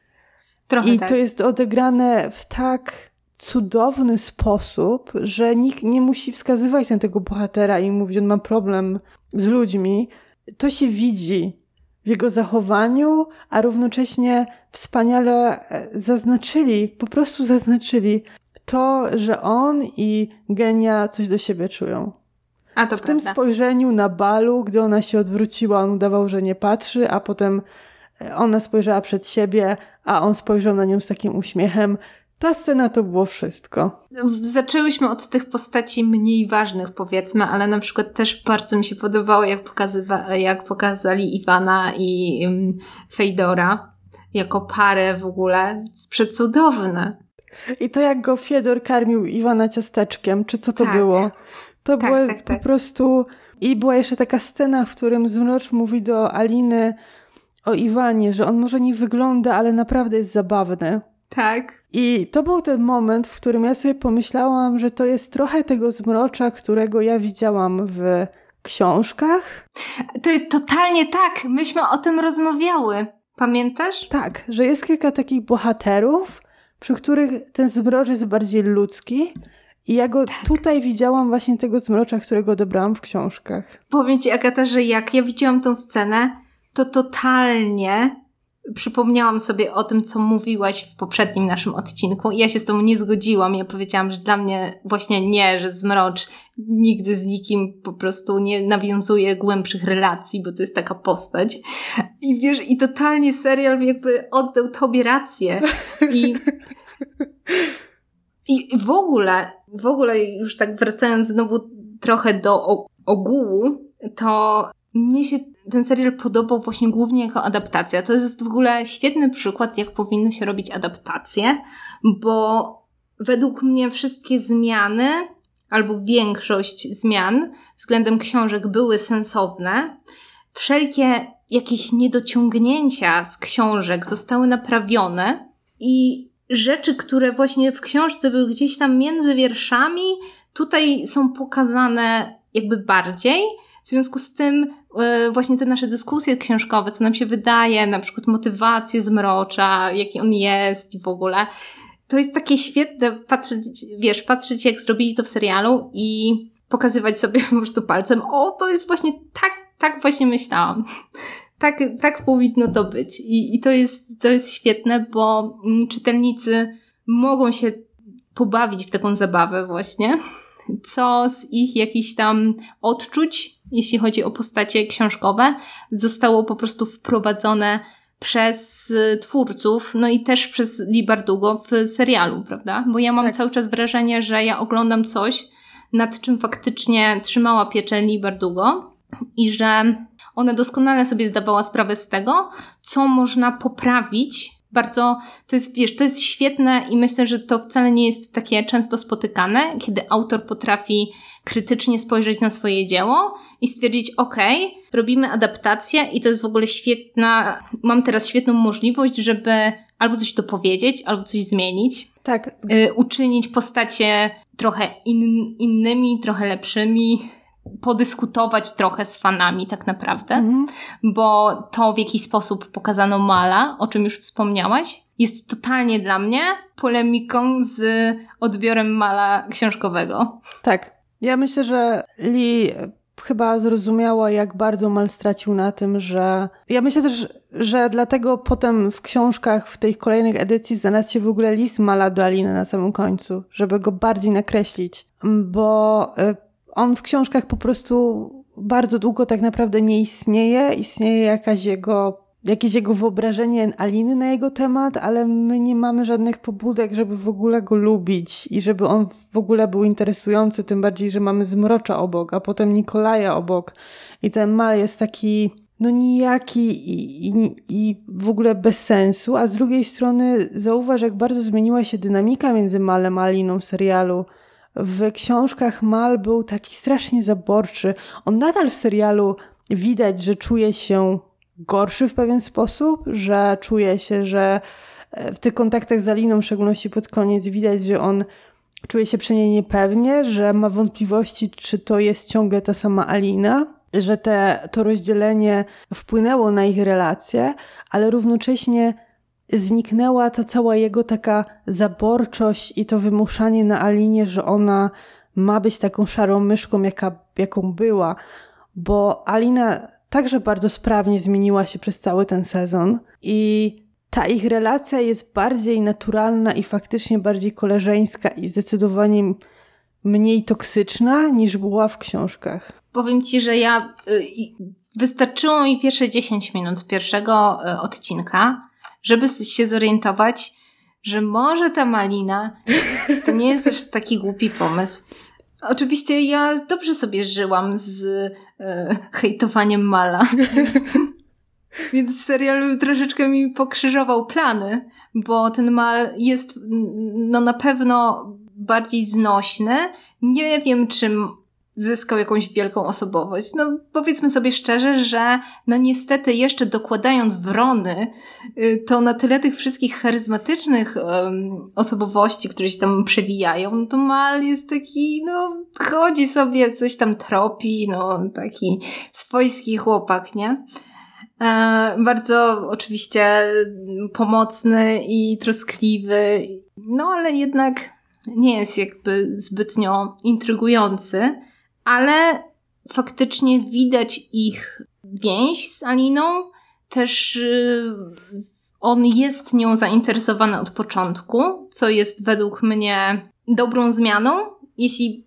Trochę I tak. to jest odegrane w tak cudowny sposób, że nikt nie musi wskazywać na tego bohatera i mówić, że on ma problem z ludźmi. To się widzi w jego zachowaniu, a równocześnie wspaniale e, zaznaczyli, po prostu zaznaczyli to, że on i Genia coś do siebie czują. A to W prawda. tym spojrzeniu na balu, gdy ona się odwróciła, on udawał, że nie patrzy, a potem e, ona spojrzała przed siebie, a on spojrzał na nią z takim uśmiechem. Ta scena to było wszystko. Zaczęłyśmy od tych postaci mniej ważnych, powiedzmy, ale na przykład też bardzo mi się podobało, jak, pokazywa- jak pokazali Iwana i um, Fejdora jako parę w ogóle. Przecudowne. I to jak go Fiedor karmił Iwana ciasteczkiem, czy co to Tak. było? To Tak, było tak, po tak. prostu... I była jeszcze taka scena, w którym Zmrocz mówi do Aliny o Iwanie, że on może nie wygląda, ale naprawdę jest zabawny. Tak. I to był ten moment, w którym ja sobie pomyślałam, że to jest trochę tego zmrocza, którego ja widziałam w książkach. To jest totalnie tak. Myśmy o tym rozmawiały. Pamiętasz? Tak, że jest kilka takich bohaterów, przy których ten zmrocz jest bardziej ludzki. I ja go tutaj widziałam właśnie tego zmrocza, którego dobrałam w książkach. Powiem ci, Agata, że jak ja widziałam tę scenę, to totalnie przypomniałam sobie o tym, co mówiłaś w poprzednim naszym odcinku i ja się z tobą nie zgodziłam. Ja powiedziałam, że dla mnie właśnie nie, że Zmrocz nigdy z nikim po prostu nie nawiązuje głębszych relacji, bo to jest taka postać. I wiesz, i totalnie serial jakby oddał tobie rację. I i w ogóle, w ogóle już tak wracając znowu trochę do ogółu, to mnie się ten serial podobał właśnie głównie jako adaptacja. To jest w ogóle świetny przykład, jak powinno się robić adaptacje, bo według mnie wszystkie zmiany, albo większość zmian względem książek były sensowne. Wszelkie jakieś niedociągnięcia z książek zostały naprawione i rzeczy, które właśnie w książce były gdzieś tam między wierszami, tutaj są pokazane jakby bardziej. W związku z tym yy, właśnie te nasze dyskusje książkowe, co nam się wydaje, na przykład motywacje zmrocza, jaki on jest i w ogóle, to jest takie świetne patrzeć, wiesz, patrzeć jak zrobili to w serialu i pokazywać sobie po prostu palcem, o, to jest właśnie tak, tak właśnie myślałam. Tak, tak powinno to być. I, i to, jest, to jest świetne, bo mm, czytelnicy mogą się pobawić w taką zabawę właśnie, co z ich jakichś tam odczuć, jeśli chodzi o postacie książkowe, zostało po prostu wprowadzone przez twórców, no i też przez Lee Bardugo w serialu, prawda? Bo ja mam Tak. cały czas wrażenie, że ja oglądam coś, nad czym faktycznie trzymała pieczę Bardugo i że ona doskonale sobie zdawała sprawę z tego, co można poprawić. Bardzo, to jest, wiesz, to jest świetne i myślę, że to wcale nie jest takie często spotykane, kiedy autor potrafi krytycznie spojrzeć na swoje dzieło i stwierdzić, ok, robimy adaptację i to jest w ogóle świetna, mam teraz świetną możliwość, żeby albo coś dopowiedzieć, albo coś zmienić, Tak, y, uczynić postacie trochę in, innymi, trochę lepszymi, podyskutować trochę z fanami tak naprawdę, Mhm. bo to w jaki sposób pokazano Mala, o czym już wspomniałaś, jest totalnie dla mnie polemiką z odbiorem Mala książkowego. Tak. Ja myślę, że Lee chyba zrozumiała, jak bardzo Mal stracił na tym, że. Ja myślę też, że dlatego potem w książkach, w tej kolejnych edycji znalazł się w ogóle list Mala do Aliny na samym końcu, żeby go bardziej nakreślić, bo y, on w książkach po prostu bardzo długo tak naprawdę nie istnieje. Istnieje jakaś jego jakieś jego wyobrażenie Aliny na jego temat, ale my nie mamy żadnych pobudek, żeby w ogóle go lubić i żeby on w ogóle był interesujący, tym bardziej, że mamy Zmrocza obok, a potem Nikolaja obok i ten Mal jest taki no nijaki i, i, i w ogóle bez sensu, a z drugiej strony zauważ, jak bardzo zmieniła się dynamika między Malem a Aliną w serialu. W książkach Mal był taki strasznie zaborczy. On nadal w serialu widać, że czuje się gorszy w pewien sposób, że czuje się, że w tych kontaktach z Aliną, w szczególności pod koniec, widać, że on czuje się przy niej niepewnie, że ma wątpliwości, czy to jest ciągle ta sama Alina, że te, to rozdzielenie wpłynęło na ich relacje, ale równocześnie zniknęła ta cała jego taka zaborczość i to wymuszanie na Alinie, że ona ma być taką szarą myszką, jaka, jaką była, bo Alina także bardzo sprawnie zmieniła się przez cały ten sezon i ta ich relacja jest bardziej naturalna i faktycznie bardziej koleżeńska i zdecydowanie mniej toksyczna niż była w książkach. Powiem ci, że ja y, wystarczyło mi pierwsze 10 minut pierwszego y, odcinka, żeby się zorientować, że może ta malina to nie jest też taki głupi pomysł. Oczywiście ja dobrze sobie żyłam z e, hejtowaniem Mala. Więc serial troszeczkę mi pokrzyżował plany, bo ten Mal jest no na pewno bardziej znośny. Nie wiem, czym zyskał jakąś wielką osobowość. No powiedzmy sobie szczerze, że no niestety jeszcze dokładając wrony, y, to na tyle tych wszystkich charyzmatycznych um, osobowości, które się tam przewijają, no to Mal jest taki, no chodzi sobie, coś tam tropi, no taki swojski chłopak, nie? E, bardzo oczywiście pomocny i troskliwy, no ale jednak nie jest jakby zbytnio intrygujący ale faktycznie widać ich więź z Aliną. Też y, on jest nią zainteresowany od początku, co jest według mnie dobrą zmianą, jeśli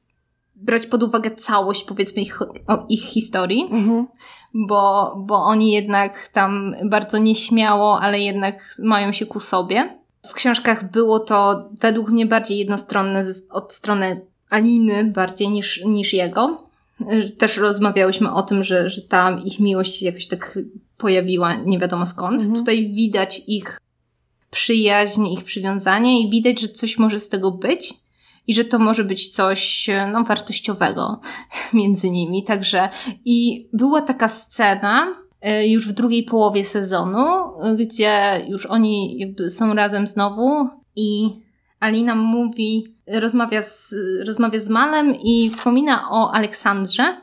brać pod uwagę całość, powiedzmy, ich, ich historii, mhm. bo, bo oni jednak tam bardzo nieśmiało, ale jednak mają się ku sobie. W książkach było to według mnie bardziej jednostronne od strony Aliny bardziej niż, niż jego. Też rozmawiałyśmy o tym, że, że ta ich miłość jakoś tak pojawiła nie wiadomo skąd. Mhm. Tutaj widać ich przyjaźń, ich przywiązanie i widać, że coś może z tego być i że to może być coś no, wartościowego między nimi. Także i była taka scena e, już w drugiej połowie sezonu, gdzie już oni jakby są razem znowu i Alina mówi, rozmawia z, rozmawia z Malem i wspomina o Aleksandrze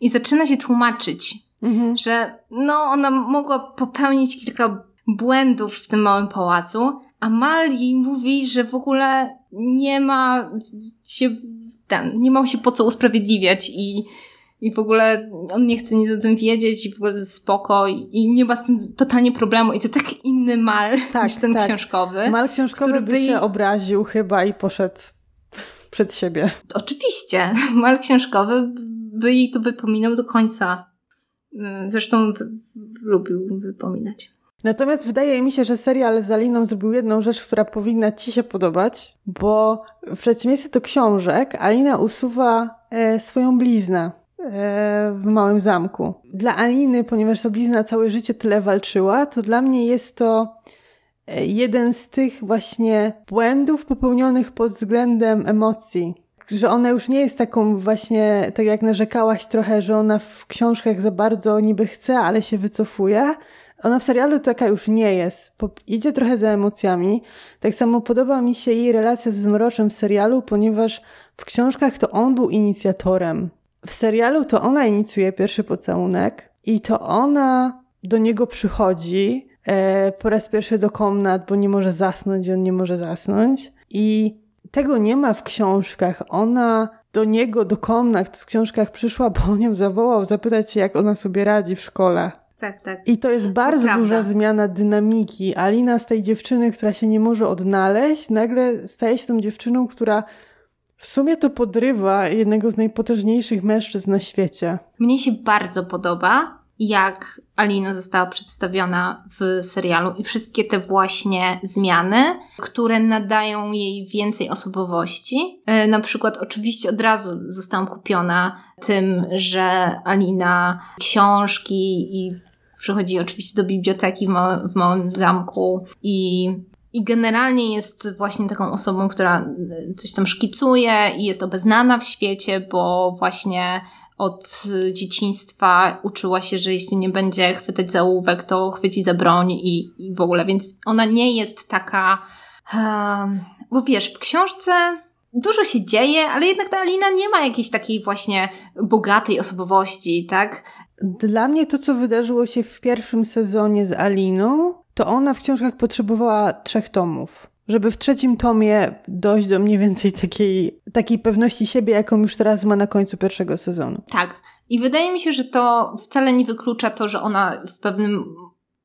i zaczyna się tłumaczyć, mhm. że no ona mogła popełnić kilka błędów w tym małym pałacu, a Mal jej mówi, że w ogóle nie ma się ten, nie ma się po co usprawiedliwiać i i w ogóle on nie chce nic o tym wiedzieć i w ogóle jest spoko i, nie ma z tym totalnie problemu i to tak inny mal tak, niż ten tak. książkowy. Mal książkowy który by, by się obraził chyba i poszedł przed siebie. Oczywiście. Mal książkowy by jej to wypominał do końca. Zresztą w, w, lubił wypominać. Natomiast wydaje mi się, że serial z Aliną zrobił jedną rzecz, która powinna Ci się podobać, bo w przeciwieństwie do książek Alina usuwa e, swoją bliznę w małym zamku. Dla Aliny, ponieważ ta blizna całe życie tyle walczyła, to dla mnie jest to e, jeden z tych właśnie błędów popełnionych pod względem emocji. Że ona już nie jest taką właśnie, tak jak narzekałaś trochę, że ona w książkach za bardzo niby chce, ale się wycofuje. Ona w serialu taka już nie jest. Idzie trochę za emocjami. Tak samo podoba mi się jej relacja ze Zmroczem w serialu, ponieważ w książkach to on był inicjatorem w serialu to ona inicjuje pierwszy pocałunek i to ona do niego przychodzi e, po raz pierwszy do komnat, bo nie może zasnąć i on nie może zasnąć. I tego nie ma w książkach. Ona do niego, do komnat w książkach przyszła, bo on ją zawołał, zapytać się, jak ona sobie radzi w szkole. Tak, tak. I to jest bardzo to duża zmiana dynamiki. Alina z tej dziewczyny, która się nie może odnaleźć, nagle staje się tą dziewczyną, która w sumie to podrywa jednego z najpotężniejszych mężczyzn na świecie. Mnie się bardzo podoba, jak Alina została przedstawiona w serialu i wszystkie te właśnie zmiany, które nadają jej więcej osobowości. E, na przykład, oczywiście od razu zostałam kupiona tym, że Alina książki i przychodzi oczywiście do biblioteki w, w małym zamku i i generalnie jest właśnie taką osobą, która e, coś tam szkicuje i jest obeznana w świecie, bo właśnie od dzieciństwa uczyła się, że jeśli nie będzie chwytać za ołówek, to chwyci za broń i, i w ogóle, więc ona nie jest taka, um, bo wiesz, w książce dużo się dzieje, ale jednak ta Alina nie ma jakiejś takiej właśnie bogatej osobowości, tak? Dla mnie to, co wydarzyło się w pierwszym sezonie z Aliną, to ona w książkach potrzebowała trzech tomów. Żeby w trzecim tomie dojść do mniej więcej takiej, takiej pewności siebie, jaką już teraz ma na końcu pierwszego sezonu. Tak. I wydaje mi się, że to wcale nie wyklucza to, że ona w pewnym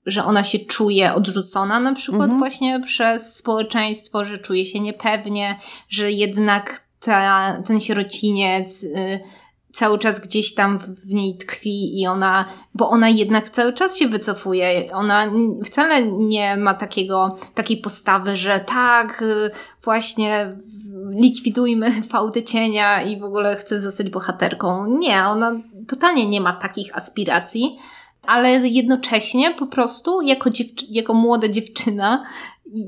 że ona się czuje odrzucona na przykład mhm. właśnie przez społeczeństwo, że czuje się niepewnie, że jednak ta, ten sierociniec y, cały czas gdzieś tam w niej tkwi i ona, bo ona jednak cały czas się wycofuje. Ona wcale nie ma takiego, takiej postawy, że tak, y, właśnie likwidujmy fałdy cienia i w ogóle chce zostać bohaterką. Nie, ona totalnie nie ma takich aspiracji ale jednocześnie po prostu jako, dziewczy- jako młoda dziewczyna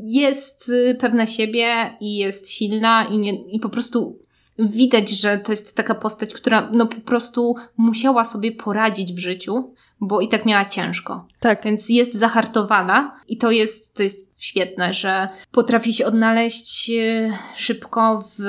jest y, pewna siebie i jest silna i, nie, i po prostu widać, że to jest taka postać, która no po prostu musiała sobie poradzić w życiu, bo i tak miała ciężko. Tak. Więc jest zahartowana i to jest, to jest świetne, że potrafi się odnaleźć y, szybko w,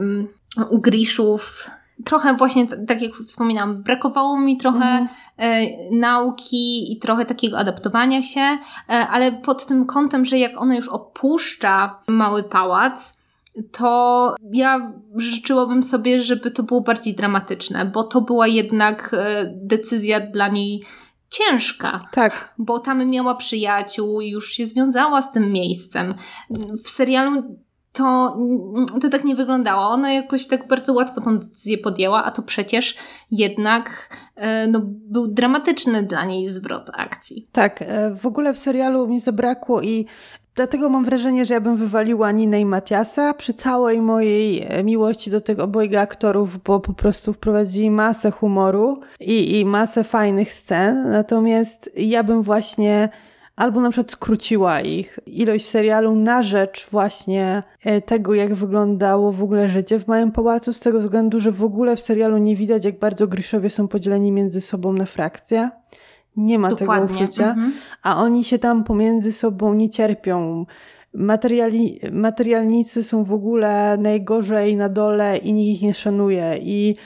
mm, u Griszów, trochę właśnie, tak jak wspominałam, brakowało mi trochę mhm. e, nauki i trochę takiego adaptowania się, e, ale pod tym kątem, że jak ona już opuszcza mały pałac, to ja życzyłabym sobie, żeby to było bardziej dramatyczne, bo to była jednak e, decyzja dla niej ciężka. Tak. Bo tam miała przyjaciół i już się związała z tym miejscem. W serialu to, to tak nie wyglądało. Ona jakoś tak bardzo łatwo tą decyzję podjęła, a to przecież jednak e, no, był dramatyczny dla niej zwrot akcji. Tak, e, w ogóle w serialu mi zabrakło i Dlatego mam wrażenie, że ja bym wywaliła Ninę i Matiasa przy całej mojej e, miłości do tych obojga aktorów, bo po prostu wprowadzili masę humoru i, i masę fajnych scen. Natomiast ja bym właśnie albo na przykład skróciła ich ilość serialu na rzecz właśnie e, tego, jak wyglądało w ogóle życie w Małym Pałacu, z tego względu, że w ogóle w serialu nie widać, jak bardzo Gryszowie są podzieleni między sobą na frakcje. Nie ma Dokładnie. tego uczucia, mhm. a oni się tam pomiędzy sobą nie cierpią. Materiali, materialnicy są w ogóle najgorzej na dole i nikt ich nie szanuje. I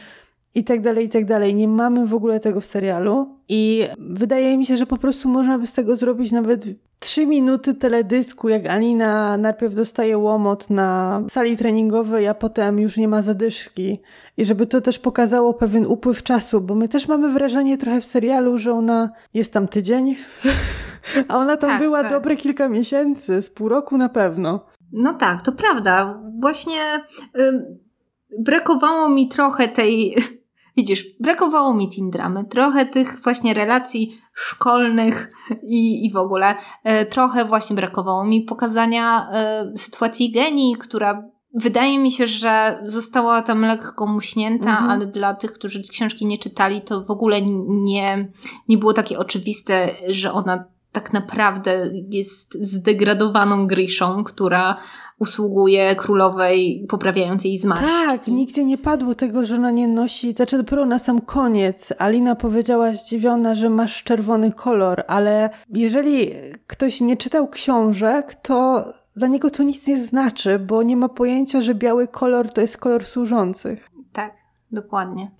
i tak dalej, i tak dalej. Nie mamy w ogóle tego w serialu i wydaje mi się, że po prostu można by z tego zrobić nawet trzy minuty teledysku, jak Alina najpierw dostaje łomot na sali treningowej, a potem już nie ma zadyszki. I żeby to też pokazało pewien upływ czasu, bo my też mamy wrażenie trochę w serialu, że ona jest tam tydzień, a ona tam tak, była tak. dobre kilka miesięcy, z pół roku na pewno. No tak, to prawda. Właśnie y, brakowało mi trochę tej Widzisz, brakowało mi teen dramy, trochę tych właśnie relacji szkolnych i, i w ogóle. E, trochę właśnie brakowało mi pokazania e, sytuacji genii, która wydaje mi się, że została tam lekko muśnięta, mhm. ale dla tych, którzy książki nie czytali, to w ogóle nie, nie było takie oczywiste, że ona tak naprawdę jest zdegradowaną Griszą, która usługuje królowej, poprawiając jej zmarszczki. Tak, nigdzie nie padło tego, że ona nie nosi, znaczy dopiero na sam koniec Alina powiedziała zdziwiona, że masz czerwony kolor, ale jeżeli ktoś nie czytał książek, to dla niego to nic nie znaczy, bo nie ma pojęcia, że biały kolor to jest kolor służących. Tak, dokładnie.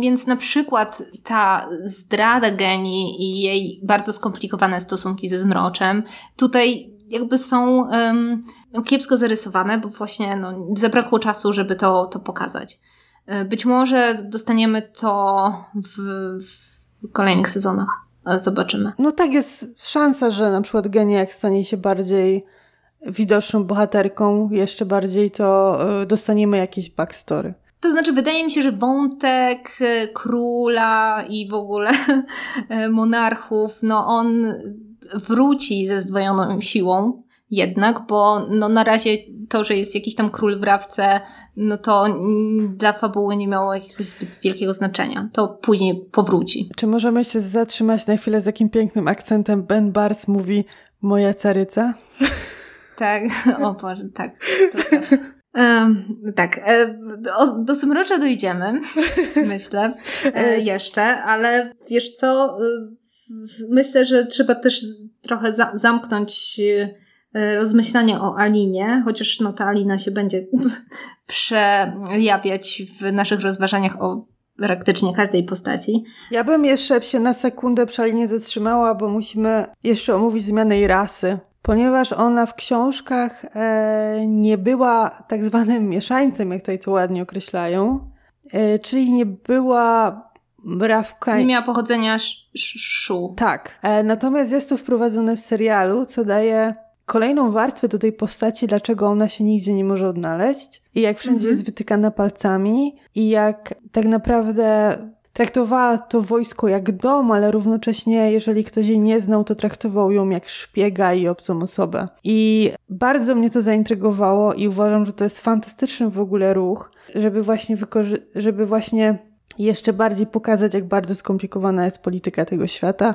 Więc na przykład ta zdrada Geni i jej bardzo skomplikowane stosunki ze Zmroczem, tutaj jakby są um, kiepsko zarysowane, bo właśnie no, zabrakło czasu, żeby to, to pokazać. E, być może dostaniemy to w, w kolejnych sezonach, ale zobaczymy. No tak, jest szansa, że na przykład Geniak stanie się bardziej widoczną bohaterką, jeszcze bardziej to e, dostaniemy jakieś backstory. To znaczy, wydaje mi się, że wątek e, króla i w ogóle monarchów, no on wróci ze zdwojoną siłą jednak, bo no na razie to, że jest jakiś tam król w rawce, no to dla fabuły nie miało jakiegoś zbyt wielkiego znaczenia. To później powróci. Czy możemy się zatrzymać na chwilę z jakim pięknym akcentem Ben Bars mówi moja caryca? Tak, o Boże, tak. Um, tak, e, do, do dojdziemy, myślę, e, jeszcze, ale wiesz co, myślę, że trzeba też trochę za zamknąć e, rozmyślania o Alinie, chociaż no ta Alina się będzie przejawiać w naszych rozważaniach o praktycznie każdej postaci. Ja bym jeszcze się na sekundę przy Alinie zatrzymała, bo musimy jeszcze omówić zmianę jej rasy. Ponieważ ona w książkach e, nie była tak zwanym mieszańcem, jak tutaj to ładnie określają, e, czyli nie była Mrawka. Nie miała pochodzenia szu. Tak. E, natomiast jest to wprowadzone w serialu, co daje kolejną warstwę do tej postaci, dlaczego ona się nigdzie nie może odnaleźć i jak wszędzie mhm. jest wytykana palcami i jak tak naprawdę traktowała to wojsko jak dom, ale równocześnie, jeżeli ktoś jej nie znał, to traktował ją jak szpiega i obcą osobę. I bardzo mnie to zaintrygowało i uważam, że to jest fantastyczny w ogóle ruch, żeby właśnie wykorzy- żeby właśnie jeszcze bardziej pokazać, jak bardzo skomplikowana jest polityka tego świata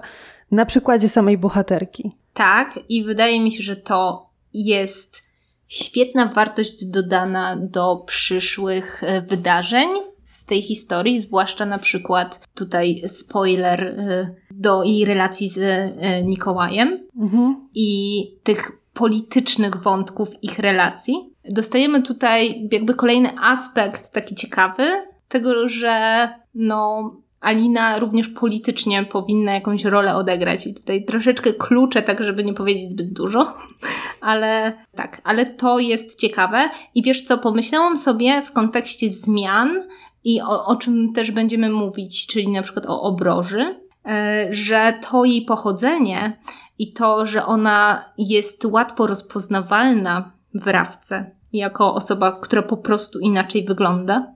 na przykładzie samej bohaterki. Tak, i wydaje mi się, że to jest świetna wartość dodana do przyszłych e, wydarzeń z tej historii, zwłaszcza na przykład tutaj spoiler e, do jej relacji z e, Nikołajem mhm. i tych politycznych wątków ich relacji. Dostajemy tutaj jakby kolejny aspekt taki ciekawy, tego, że no, Alina również politycznie powinna jakąś rolę odegrać i tutaj troszeczkę klucze, tak żeby nie powiedzieć zbyt dużo, ale tak, ale to jest ciekawe i wiesz co, pomyślałam sobie w kontekście zmian i o, o czym też będziemy mówić, czyli na przykład o obroży, e, że to jej pochodzenie i to, że ona jest łatwo rozpoznawalna w rawce, jako osoba, która po prostu inaczej wygląda,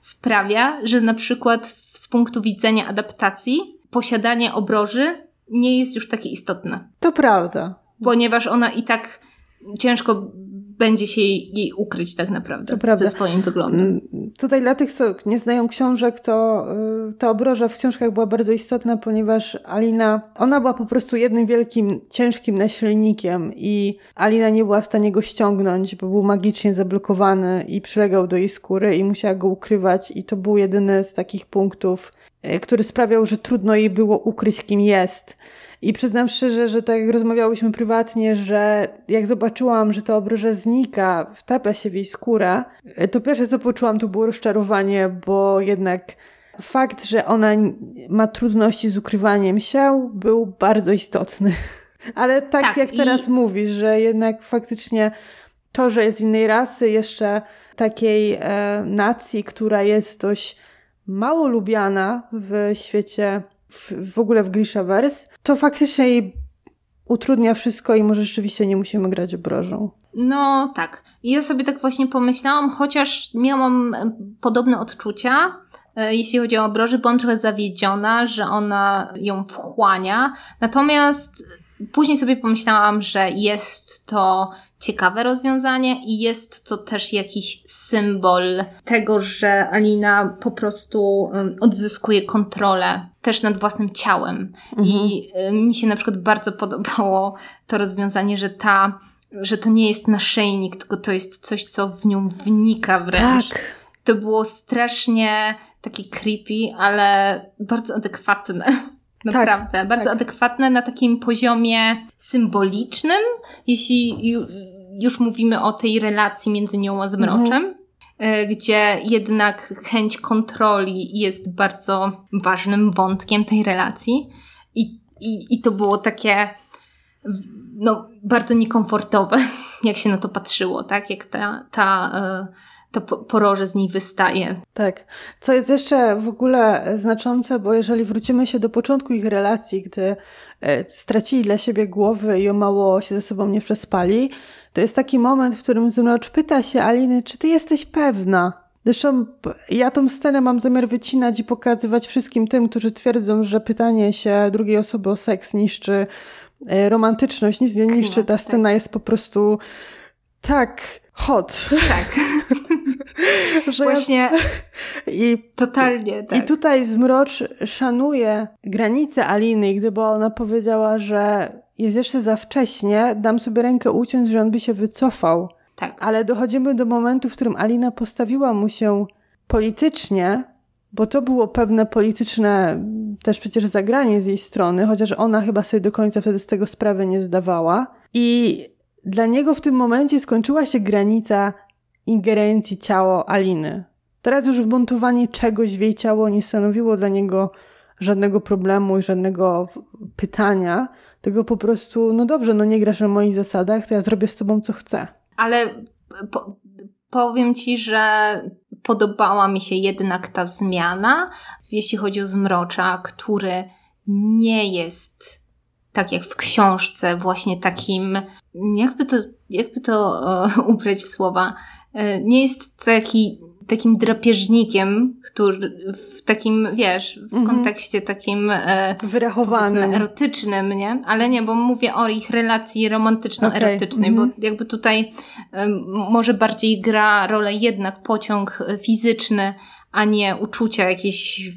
sprawia, że na przykład z punktu widzenia adaptacji posiadanie obroży nie jest już takie istotne. To prawda. Ponieważ ona i tak ciężko będzie się jej ukryć tak naprawdę ze swoim wyglądem. Mm, tutaj dla tych, co nie znają książek, to y, ta obroża w książkach była bardzo istotna, ponieważ Alina, ona była po prostu jednym wielkim, ciężkim nasilnikiem i Alina nie była w stanie go ściągnąć, bo był magicznie zablokowany i przylegał do jej skóry i musiała go ukrywać i to był jedyny z takich punktów, y, który sprawiał, że trudno jej było ukryć, kim jest. I przyznam szczerze, że tak jak rozmawiałyśmy prywatnie, że jak zobaczyłam, że ta obroża znika, wtapia się w jej skórę, to pierwsze co poczułam to było rozczarowanie, bo jednak fakt, że ona ma trudności z ukrywaniem się, był bardzo istotny. Ale tak, tak jak i... teraz mówisz, że jednak faktycznie to, że jest innej rasy, jeszcze takiej e, nacji, która jest dość mało lubiana w świecie w, w ogóle w Grishaverse, to faktycznie jej utrudnia wszystko i może rzeczywiście nie musimy grać obrożą. No tak. Ja sobie tak właśnie pomyślałam, chociaż miałam e, podobne odczucia, e, jeśli chodzi o obroży, byłam trochę zawiedziona, że ona ją wchłania. Natomiast później sobie pomyślałam, że jest to ciekawe rozwiązanie i jest to też jakiś symbol tego, że Alina po prostu odzyskuje kontrolę też nad własnym ciałem. Mhm. I mi się na przykład bardzo podobało to rozwiązanie, że ta, że to nie jest naszyjnik, tylko to jest coś, co w nią wnika wręcz. Tak. To było strasznie takie creepy, ale bardzo adekwatne. Naprawdę, tak, bardzo tak. adekwatne na takim poziomie symbolicznym, jeśli już mówimy o tej relacji między nią a zmroczem. Mhm gdzie jednak chęć kontroli jest bardzo ważnym wątkiem tej relacji. I, i, i to było takie no, bardzo niekomfortowe, jak się na to patrzyło, tak? Jak ta, ta e, to poroże z niej wystaje. Tak. Co jest jeszcze w ogóle znaczące, bo jeżeli wrócimy się do początku ich relacji, gdy e, stracili dla siebie głowy i o mało się ze sobą nie przespali, to jest taki moment, w którym Zunocz pyta się Aliny, czy ty jesteś pewna? Zresztą ja tą scenę mam zamiar wycinać i pokazywać wszystkim tym, którzy twierdzą, że pytanie się drugiej osoby o seks niszczy e, romantyczność, nic nie niszczy. Ta tak. scena jest po prostu tak hot. Tak. że Właśnie ja... I, totalnie tak. I tutaj Zmrocz szanuje granice Aliny gdyby ona powiedziała, że jest jeszcze za wcześnie, dam sobie rękę uciąć, że on by się wycofał. Tak. Ale dochodzimy do momentu, w którym Alina postawiła mu się politycznie, bo to było pewne polityczne też przecież zagranie z jej strony, chociaż ona chyba sobie do końca wtedy z tego sprawy nie zdawała. I dla niego w tym momencie skończyła się granica ingerencji ciało Aliny. Teraz już wmontowanie czegoś w jej ciało nie stanowiło dla niego żadnego problemu i żadnego pytania, tylko po prostu, no dobrze, no nie grasz na moich zasadach, to ja zrobię z tobą co chcę. Ale po, powiem ci, że podobała mi się jednak ta zmiana, jeśli chodzi o zmrocza, który nie jest tak jak w książce, właśnie takim, jakby to, jakby to e, ubrać w słowa, nie jest taki takim drapieżnikiem, który w takim, wiesz, w -hmm. kontekście takim e, wyrachowanym, erotycznym, nie? Ale nie, bo mówię o ich relacji romantyczno-erotycznej, okay. -hmm. bo jakby tutaj e, może bardziej gra rolę jednak pociąg fizyczny, a nie uczucia jakieś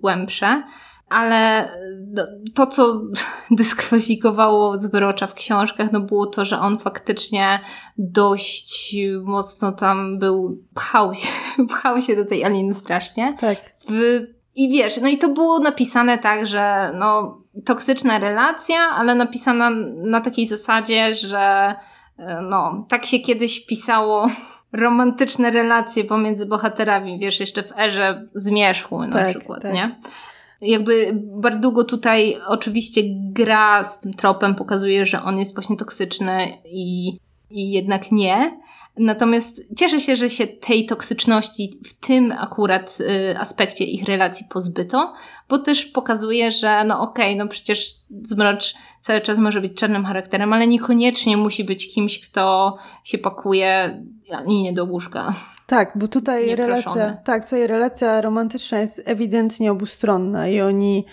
głębsze ale no, to, co dyskwalifikowało Zbrocza w książkach, no było to, że on faktycznie dość mocno tam był, pchał się, pchał się do tej Aliny strasznie. Tak. W, I wiesz, no i to było napisane tak, że no, toksyczna relacja, ale napisana na takiej zasadzie, że no, tak się kiedyś pisało romantyczne relacje pomiędzy bohaterami, wiesz, jeszcze w erze zmierzchu na tak, przykład, tak. nie? Jakby Bardugo tutaj oczywiście gra z tym tropem, pokazuje, że on jest właśnie toksyczny i, i jednak nie. Natomiast cieszę się, że się tej toksyczności w tym akurat y, aspekcie ich relacji pozbyto, bo też pokazuje, że no okej, okay, no przecież Zmrocz cały czas może być czarnym charakterem, ale niekoniecznie musi być kimś, kto się pakuje nie do łóżka. Tak, bo tutaj relacja, tak, tutaj relacja romantyczna jest ewidentnie obustronna i oni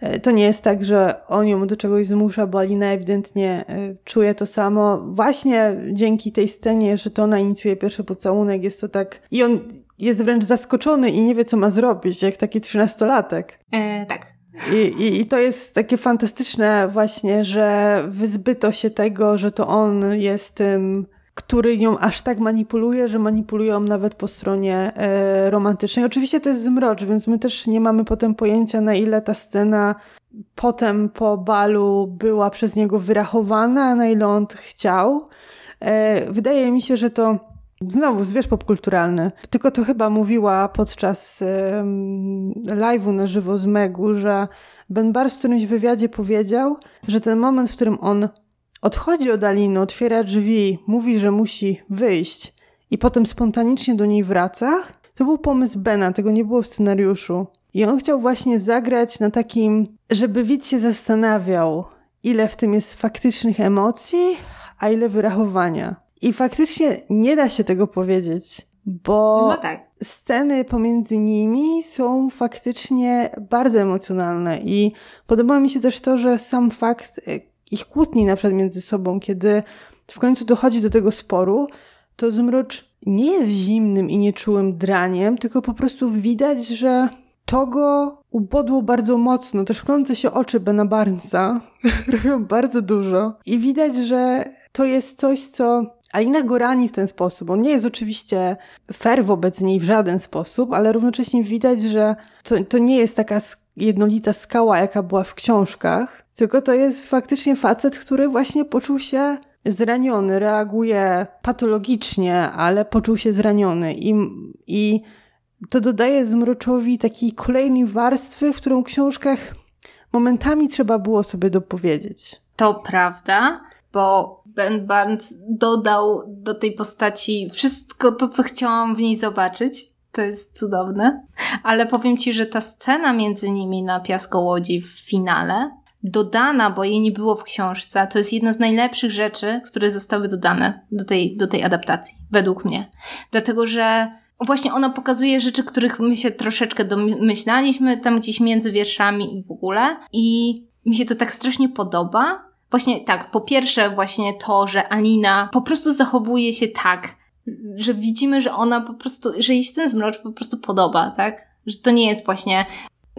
e, to nie jest tak, że on ją do czegoś zmusza, bo Alina ewidentnie e, czuje to samo. Właśnie dzięki tej scenie, że to ona inicjuje pierwszy pocałunek, jest to tak. I on jest wręcz zaskoczony i nie wie, co ma zrobić, jak taki trzynastolatek. E, tak. I, i, I to jest takie fantastyczne, właśnie, że wyzbyto się tego, że to on jest tym który ją aż tak manipuluje, że manipulują nawet po stronie e, romantycznej. Oczywiście to jest zmrocz, więc my też nie mamy potem pojęcia, na ile ta scena potem po balu była przez niego wyrachowana, na ile on chciał. E, wydaje mi się, że to znowu zwierz popkulturalny. Tylko to chyba mówiła podczas live'u na żywo z Megu, że Ben Barr w którymś wywiadzie powiedział, że ten moment, w którym on Odchodzi od Aliny, otwiera drzwi, mówi, że musi wyjść i potem spontanicznie do niej wraca. To był pomysł Bena, tego nie było w scenariuszu. I on chciał właśnie zagrać na takim, żeby widz się zastanawiał, ile w tym jest faktycznych emocji, a ile wyrachowania. I faktycznie nie da się tego powiedzieć, bo no tak. sceny pomiędzy nimi są faktycznie bardzo emocjonalne. I podoba mi się też to, że sam fakt ich kłótni na przykład między sobą, kiedy w końcu dochodzi do tego sporu, to Zmrocz nie jest zimnym i nieczułym draniem, tylko po prostu widać, że to go ubodło bardzo mocno. Te szklące się oczy Bena Barnesa robią bardzo dużo. I widać, że to jest coś, co Alina go rani w ten sposób. On nie jest oczywiście fair wobec niej w żaden sposób, ale równocześnie widać, że to, to nie jest taka jednolita skała, jaka była w książkach, tylko to jest faktycznie facet, który właśnie poczuł się zraniony, reaguje patologicznie, ale poczuł się zraniony. I, i to dodaje Zmroczowi takiej kolejnej warstwy, w którą w książkach momentami trzeba było sobie dopowiedzieć. To prawda, bo Ben Barnes dodał do tej postaci wszystko to, co chciałam w niej zobaczyć. To jest cudowne. Ale powiem ci, że ta scena między nimi na piaskołodzi w finale dodana, bo jej nie było w książce, to jest jedna z najlepszych rzeczy, które zostały dodane do tej, do tej adaptacji, według mnie. Dlatego, że właśnie ona pokazuje rzeczy, których my się troszeczkę domyślaliśmy, tam gdzieś między wierszami i w ogóle. I mi się to tak strasznie podoba. Właśnie tak, po pierwsze właśnie to, że Alina po prostu zachowuje się tak, że widzimy, że ona po prostu, że jej się ten zmrocz po prostu podoba, tak? Że to nie jest właśnie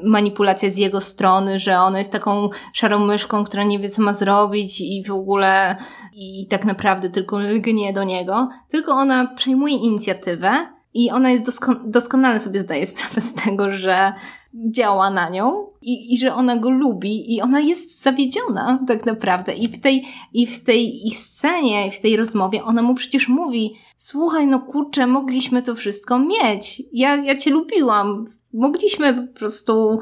manipulacja z jego strony, że ona jest taką szarą myszką, która nie wie, co ma zrobić i w ogóle i tak naprawdę tylko lgnie do niego, tylko ona przejmuje inicjatywę i ona jest dosko doskonale sobie zdaje sprawę z tego, że działa na nią i, i że ona go lubi i ona jest zawiedziona tak naprawdę. I w tej, i w tej ich scenie, i w tej rozmowie ona mu przecież mówi słuchaj, no kurczę, mogliśmy to wszystko mieć. Ja, ja cię lubiłam. Mogliśmy po prostu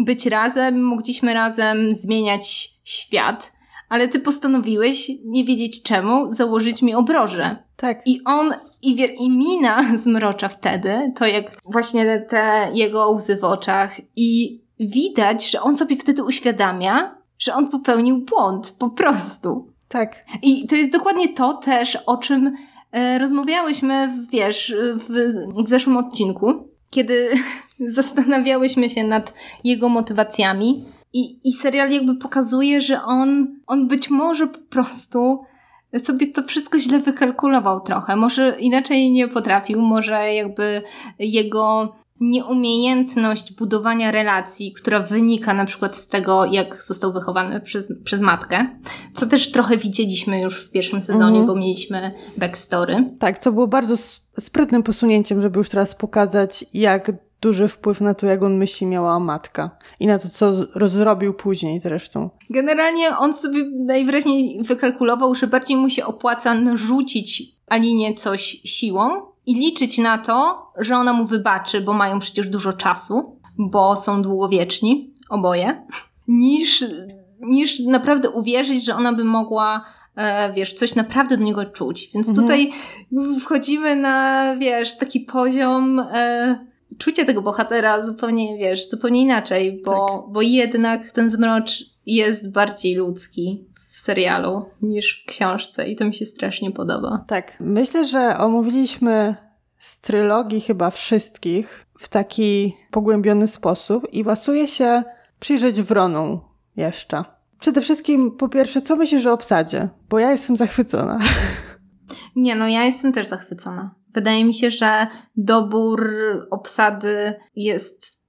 być razem, mogliśmy razem zmieniać świat ale ty postanowiłeś, nie wiedzieć czemu, założyć mi obroże. Tak. I on, i, wier, i mina zmrocza wtedy, to jak właśnie te jego łzy w oczach i widać, że on sobie wtedy uświadamia, że on popełnił błąd, po prostu. Tak. I to jest dokładnie to też, o czym e, rozmawiałyśmy, wiesz, w, w zeszłym odcinku, kiedy zastanawiałyśmy się nad jego motywacjami i, I serial jakby pokazuje, że on, on być może po prostu sobie to wszystko źle wykalkulował trochę. Może inaczej nie potrafił, może jakby jego nieumiejętność budowania relacji, która wynika na przykład z tego, jak został wychowany przez, przez matkę, co też trochę widzieliśmy już w pierwszym sezonie, mhm. bo mieliśmy backstory. Tak, co było bardzo sprytnym posunięciem, żeby już teraz pokazać, jak duży wpływ na to, jak on myśli miała matka i na to, co zrobił później zresztą. Generalnie on sobie najwyraźniej wykalkulował, że bardziej mu się opłaca narzucić Alinie coś siłą i liczyć na to, że ona mu wybaczy, bo mają przecież dużo czasu, bo są długowieczni, oboje, niż, niż naprawdę uwierzyć, że ona by mogła e, wiesz, coś naprawdę do niego czuć. Więc mhm. tutaj wchodzimy na, wiesz, taki poziom e, czucie tego bohatera zupełnie, wiesz, zupełnie inaczej, bo, tak. bo jednak ten zmrocz jest bardziej ludzki w serialu niż w książce i to mi się strasznie podoba. Tak. Myślę, że omówiliśmy z trylogii chyba wszystkich w taki pogłębiony sposób i pasuje się przyjrzeć Wroną jeszcze. Przede wszystkim, po pierwsze, co myślisz o obsadzie? Bo ja jestem zachwycona. Nie, no ja jestem też zachwycona. Wydaje mi się, że dobór obsady jest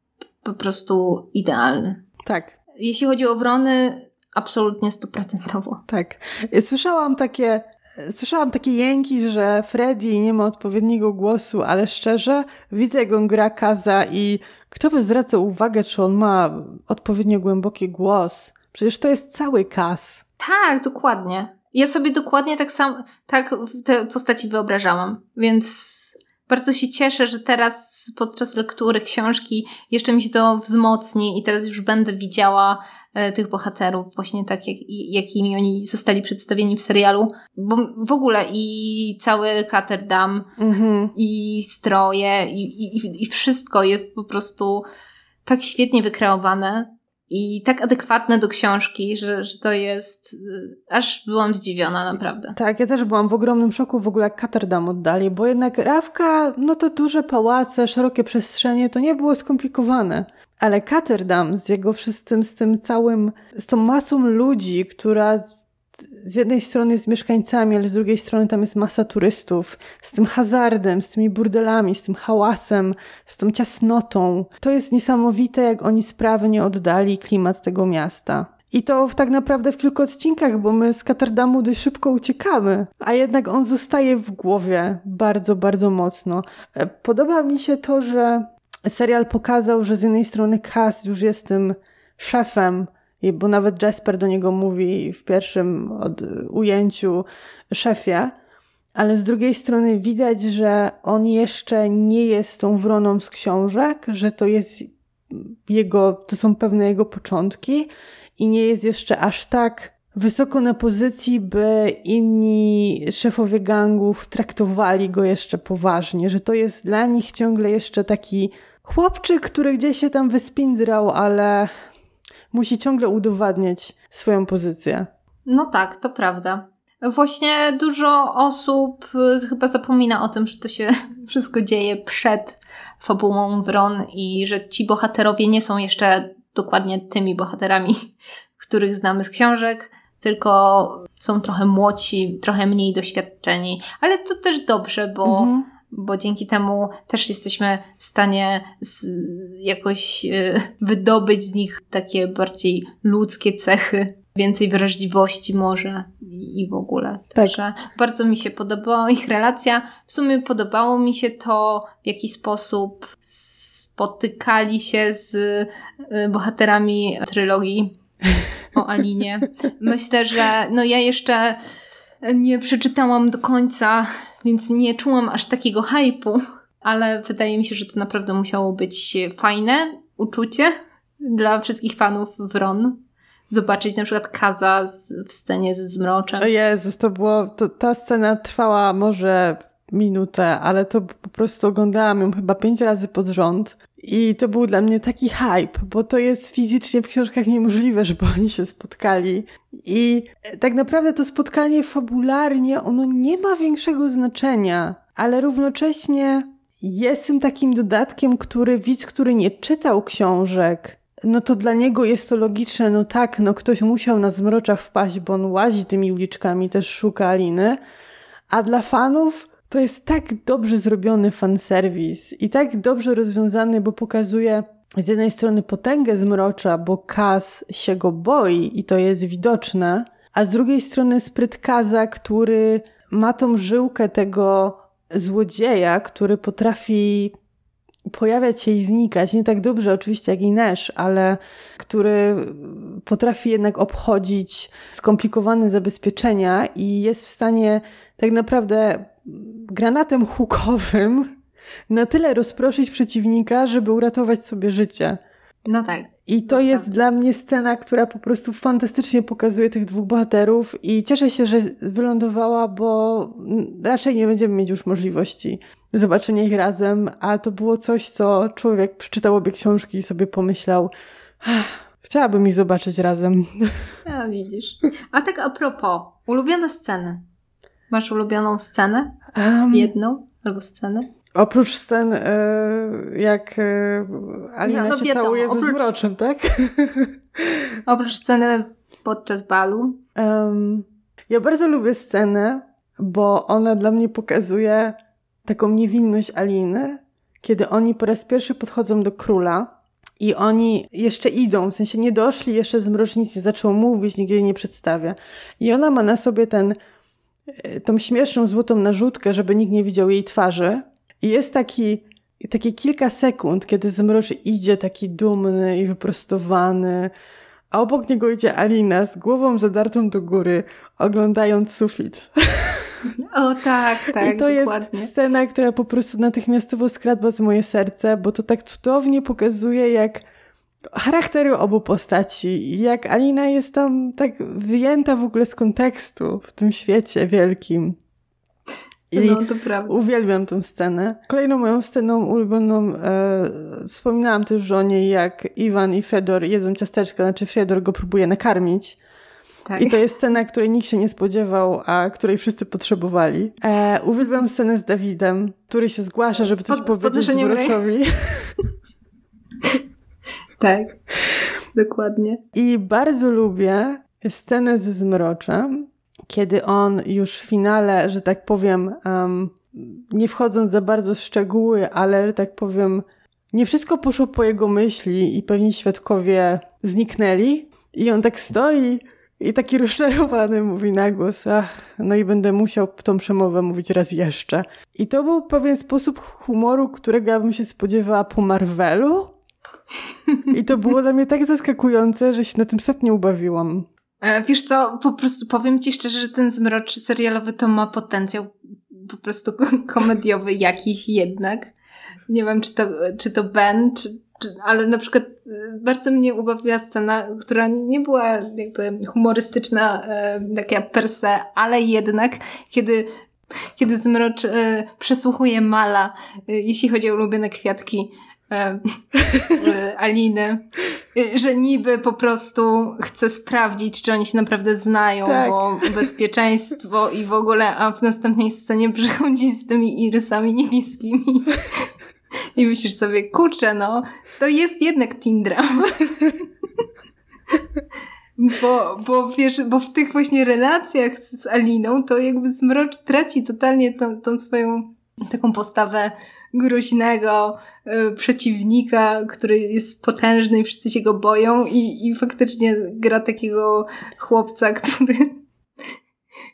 po prostu idealny. Tak. Jeśli chodzi o wrony, absolutnie stuprocentowo. Tak. Słyszałam takie Słyszałam takie jęki, że Freddy nie ma odpowiedniego głosu, ale szczerze widzę, jak on gra Kaza i kto by zwracał uwagę, czy on ma odpowiednio głęboki głos? Przecież to jest cały Kaz. Tak, dokładnie. Ja sobie dokładnie tak sam, tak te postaci wyobrażałam, więc bardzo się cieszę, że teraz podczas lektury książki jeszcze mi się to wzmocni i teraz już będę widziała e, tych bohaterów właśnie tak, jak, jakimi oni zostali przedstawieni w serialu, bo w ogóle i cały Caterdam mm-hmm. i stroje i, i, i wszystko jest po prostu tak świetnie wykreowane, i tak adekwatne do książki, że, że to jest. Y, aż byłam zdziwiona, naprawdę. Tak, ja też byłam w ogromnym szoku w ogóle, jak Caterdam oddali, bo jednak Rawka, no to duże pałace, szerokie przestrzenie, to nie było skomplikowane. Ale Caterdam z jego wszystkim, z tym całym, z tą masą ludzi, która z jednej strony jest mieszkańcami, ale z drugiej strony tam jest masa turystów, z tym hazardem, z tymi burdelami, z tym hałasem, z tą ciasnotą. To jest niesamowite, jak oni sprawnie oddali klimat tego miasta. I to tak naprawdę w kilku odcinkach, bo my z Katardamu dość szybko uciekamy, a jednak on zostaje w głowie bardzo, bardzo mocno. E, podoba mi się to, że serial pokazał, że z jednej strony Cass już jest tym szefem bo nawet Jasper do niego mówi w pierwszym od, ujęciu szefie, ale z drugiej strony widać, że on jeszcze nie jest tą wroną z książek, że to jest jego, to są pewne jego początki i nie jest jeszcze aż tak wysoko na pozycji, by inni szefowie gangów traktowali go jeszcze poważnie, że to jest dla nich ciągle jeszcze taki chłopczyk, który gdzieś się tam wyspindrał, ale musi ciągle udowadniać swoją pozycję. No tak, to prawda. Właśnie dużo osób y, chyba zapomina o tym, że to się wszystko dzieje przed fabułą Wron i że ci bohaterowie nie są jeszcze dokładnie tymi bohaterami, których znamy z książek, tylko są trochę młodsi, trochę mniej doświadczeni. Ale to też dobrze, bo mhm bo dzięki temu też jesteśmy w stanie z, jakoś y, wydobyć z nich takie bardziej ludzkie cechy. więcej wrażliwości może i, i w ogóle. Tak. Także tak. bardzo mi się podobała ich relacja. W sumie podobało mi się to, w jaki sposób spotykali się z y, bohaterami trylogii o Alinie. Myślę, że no ja jeszcze nie przeczytałam do końca, więc nie czułam aż takiego hypu, ale wydaje mi się, że to naprawdę musiało być fajne uczucie dla wszystkich fanów Wron. Zobaczyć na przykład Kaza w scenie ze Zmroczem. O Jezus, to było, to, ta scena trwała może minutę, ale to po prostu oglądałam ją chyba pięć razy pod rząd i to był dla mnie taki hype, bo to jest fizycznie w książkach niemożliwe, żeby oni się spotkali. I tak naprawdę to spotkanie fabularnie, ono nie ma większego znaczenia, ale równocześnie jest tym takim dodatkiem, który widz, który nie czytał książek, no to dla niego jest to logiczne, no tak, no ktoś musiał na zmrocza wpaść, bo on łazi tymi uliczkami, też szuka Aliny, a dla fanów to jest tak dobrze zrobiony fanserwis i tak dobrze rozwiązany, bo pokazuje z jednej strony potęgę zmrocza, bo Kaz się go boi i to jest widoczne, a z drugiej strony spryt Kaza, który ma tą żyłkę tego złodzieja, który potrafi pojawiać się i znikać, nie tak dobrze oczywiście jak Inesz, ale który potrafi jednak obchodzić skomplikowane zabezpieczenia i jest w stanie tak naprawdę granatem hukowym na tyle rozproszyć przeciwnika, żeby uratować sobie życie. No tak. I to jest dla mnie scena, która po prostu fantastycznie pokazuje tych dwóch bohaterów i cieszę się, że wylądowała, bo raczej nie będziemy mieć już możliwości zobaczenia ich razem, a to było coś, co człowiek przeczytał obie książki i sobie pomyślał, chciałabym ich zobaczyć razem. A widzisz. A tak a propos, ulubione sceny. Masz ulubioną scenę? Um, Jedną albo scenę? Oprócz scen, y, jak y, Alina no, no, się wiadomo, całuje oprócz, ze zmroczem, tak? oprócz sceny podczas balu. Um, ja bardzo lubię scenę, bo ona dla mnie pokazuje taką niewinność Aliny, kiedy oni po raz pierwszy podchodzą do króla i oni jeszcze idą, w sensie nie doszli, jeszcze zmrocz nic nie zaczął mówić, nigdzie jej nie przedstawia. I ona ma na sobie ten tą śmieszną złotą narzutkę, żeby nikt nie widział jej twarzy. I jest taki, takie kilka sekund, kiedy Zmroczy idzie taki dumny i wyprostowany, a obok niego idzie Alina z głową zadartą do góry, oglądając sufit. O tak, tak. I to dokładnie. jest scena, która po prostu natychmiastowo skradła z moje serce, bo to tak cudownie pokazuje, jak charaktery obu postaci, jak Alina jest tam tak wyjęta w ogóle z kontekstu w tym świecie wielkim. I no, to prawda. Uwielbiam tę scenę. Kolejną moją sceną ulubioną, e, wspominałam też o niej, jak Iwan i Fedor jedzą ciasteczka, znaczy Fedor go próbuje nakarmić. Tak. I to jest scena, której nikt się nie spodziewał, a której wszyscy potrzebowali. E, uwielbiam scenę z Dawidem, który się zgłasza, żeby Spod, coś powiedzieć Zbroczowi. Tak, dokładnie. I bardzo lubię scenę ze Zmroczem, kiedy on już w finale, że tak powiem, um, nie wchodząc za bardzo w szczegóły, ale, że tak powiem, nie wszystko poszło po jego myśli i pewni świadkowie zniknęli. I on tak stoi i taki rozczarowany mówi na głos, ach, no i będę musiał tą przemowę mówić raz jeszcze. I to był pewien sposób humoru, którego ja bym się spodziewała po Marvelu, i to było dla mnie tak zaskakujące, że się na tym setnie ubawiłam. E, wiesz co, po prostu powiem ci szczerze, że ten zmroczy serialowy to ma potencjał po prostu komediowy jakiś jednak. Nie wiem, czy to, czy to Ben, czy, czy, ale na przykład e, bardzo mnie ubawiła scena, która nie była jakby humorystyczna, e, taka per se, ale jednak, kiedy kiedy Zmrocz przesłuchuje Mala, jeśli chodzi o ulubione kwiatki, E, e, Aliny, e, że niby po prostu chce sprawdzić, czy oni się naprawdę znają, tak. bo bezpieczeństwo i w ogóle, a w następnej scenie przychodzi z tymi irysami niebieskimi. I myślisz sobie, kurczę, no, to jest jednak Tindra. Bo, bo wiesz, bo w tych właśnie relacjach z Aliną to jakby Zmrocz traci totalnie tą, tą swoją taką postawę groźnego y, przeciwnika, który jest potężny i wszyscy się go boją i, i faktycznie gra takiego chłopca, który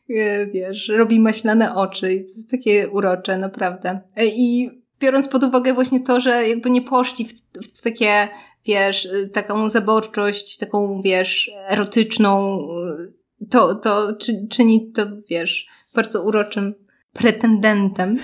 y, wiesz, robi maślane oczy i to jest takie urocze, naprawdę. Y, I biorąc pod uwagę właśnie to, że jakby nie poszli w, w takie, wiesz, taką zaborczość, taką, wiesz, erotyczną, to, to czy, czyni to, wiesz, bardzo uroczym pretendentem.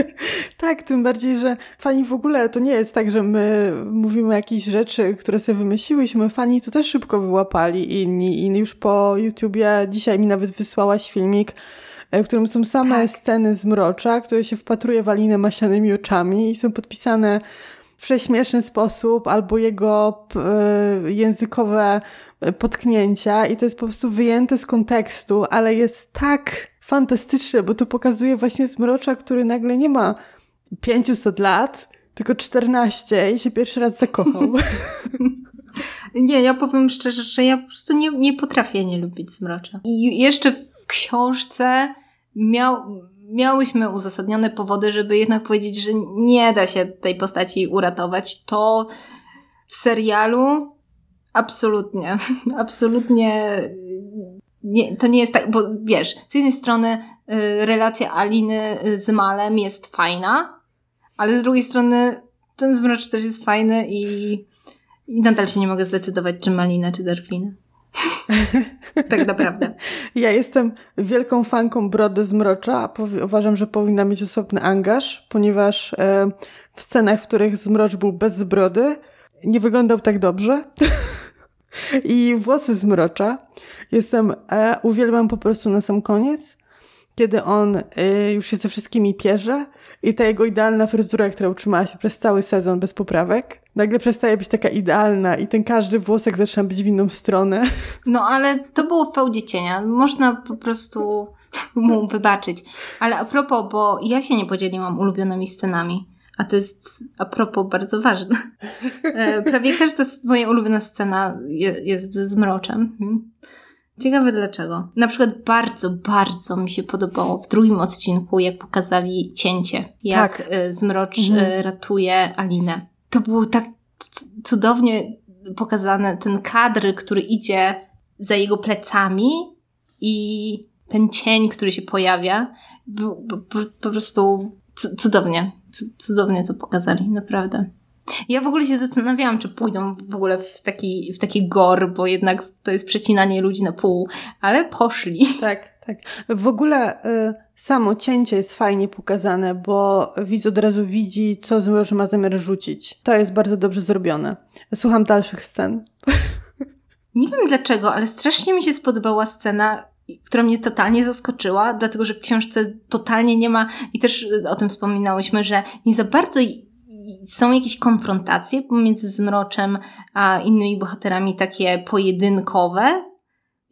tak, tym bardziej, że fani w ogóle to nie jest tak, że my mówimy jakieś rzeczy, które sobie wymyśliłyśmy. Fani to też szybko wyłapali inni i już po YouTubie dzisiaj mi nawet wysłałaś filmik, e, w którym są same tak. sceny z Mrocza, które się wpatruje w Alinę maślanymi oczami i są podpisane w prześmieszny sposób, albo jego e, językowe potknięcia i to jest po prostu wyjęte z kontekstu, ale jest tak fantastyczne, bo to pokazuje właśnie zmrocza, który nagle nie ma 500 lat, tylko 14 i się pierwszy raz zakochał. nie, ja powiem szczerze, że ja po prostu nie, nie potrafię nie lubić zmrocza. I jeszcze w książce miał, miałyśmy uzasadnione powody, żeby jednak powiedzieć, że nie da się tej postaci uratować. To w serialu absolutnie, absolutnie nie, to nie jest tak, bo wiesz, z jednej strony y, relacja Aliny y, z Malem jest fajna, ale z drugiej strony ten zmrocz też jest fajny i, i nadal się nie mogę zdecydować, czy Malina, czy Darklina. tak naprawdę. Ja jestem wielką fanką Brody Zmrocza, a uważam, że powinna mieć osobny angaż, ponieważ e, w scenach, w których Zmrocz był bez brody, nie wyglądał tak dobrze. I włosy zmrocza. Jestem, e, uwielbiam po prostu na sam koniec, kiedy on e, już się ze wszystkimi pierze i ta jego idealna fryzura, która utrzymała się przez cały sezon bez poprawek, nagle przestaje być taka idealna i ten każdy włosek zaczyna być w inną stronę. No ale to było w fałdzie cienia. Można po prostu mu wybaczyć. Ale a propos, bo ja się nie podzieliłam ulubionymi scenami. A to jest a propos bardzo ważne. E, prawie każda moja ulubiona scena jest z mroczem. Hmm. Ciekawe dlaczego. Na przykład bardzo, bardzo mi się podobało w drugim odcinku, jak pokazali cięcie, jak tak. E, Zmrocz e, mhm. ratuje Alinę. To było tak cudownie pokazane, ten kadr, który idzie za jego plecami i ten cień, który się pojawia, po, po, po prostu cudownie cudownie to pokazali, naprawdę. Ja w ogóle się zastanawiałam, czy pójdą w ogóle w taki, w taki gor, bo jednak to jest przecinanie ludzi na pół, ale poszli. Tak, tak. W ogóle y, samo cięcie jest fajnie pokazane, bo widz od razu widzi, co Zmrocz ma zamiar rzucić. To jest bardzo dobrze zrobione. Słucham dalszych scen. Nie wiem dlaczego, ale strasznie mi się spodobała scena, która mnie totalnie zaskoczyła, dlatego że w książce totalnie nie ma, i też o tym wspominałyśmy, że nie za bardzo są jakieś konfrontacje pomiędzy Zmroczem a innymi bohaterami, takie pojedynkowe.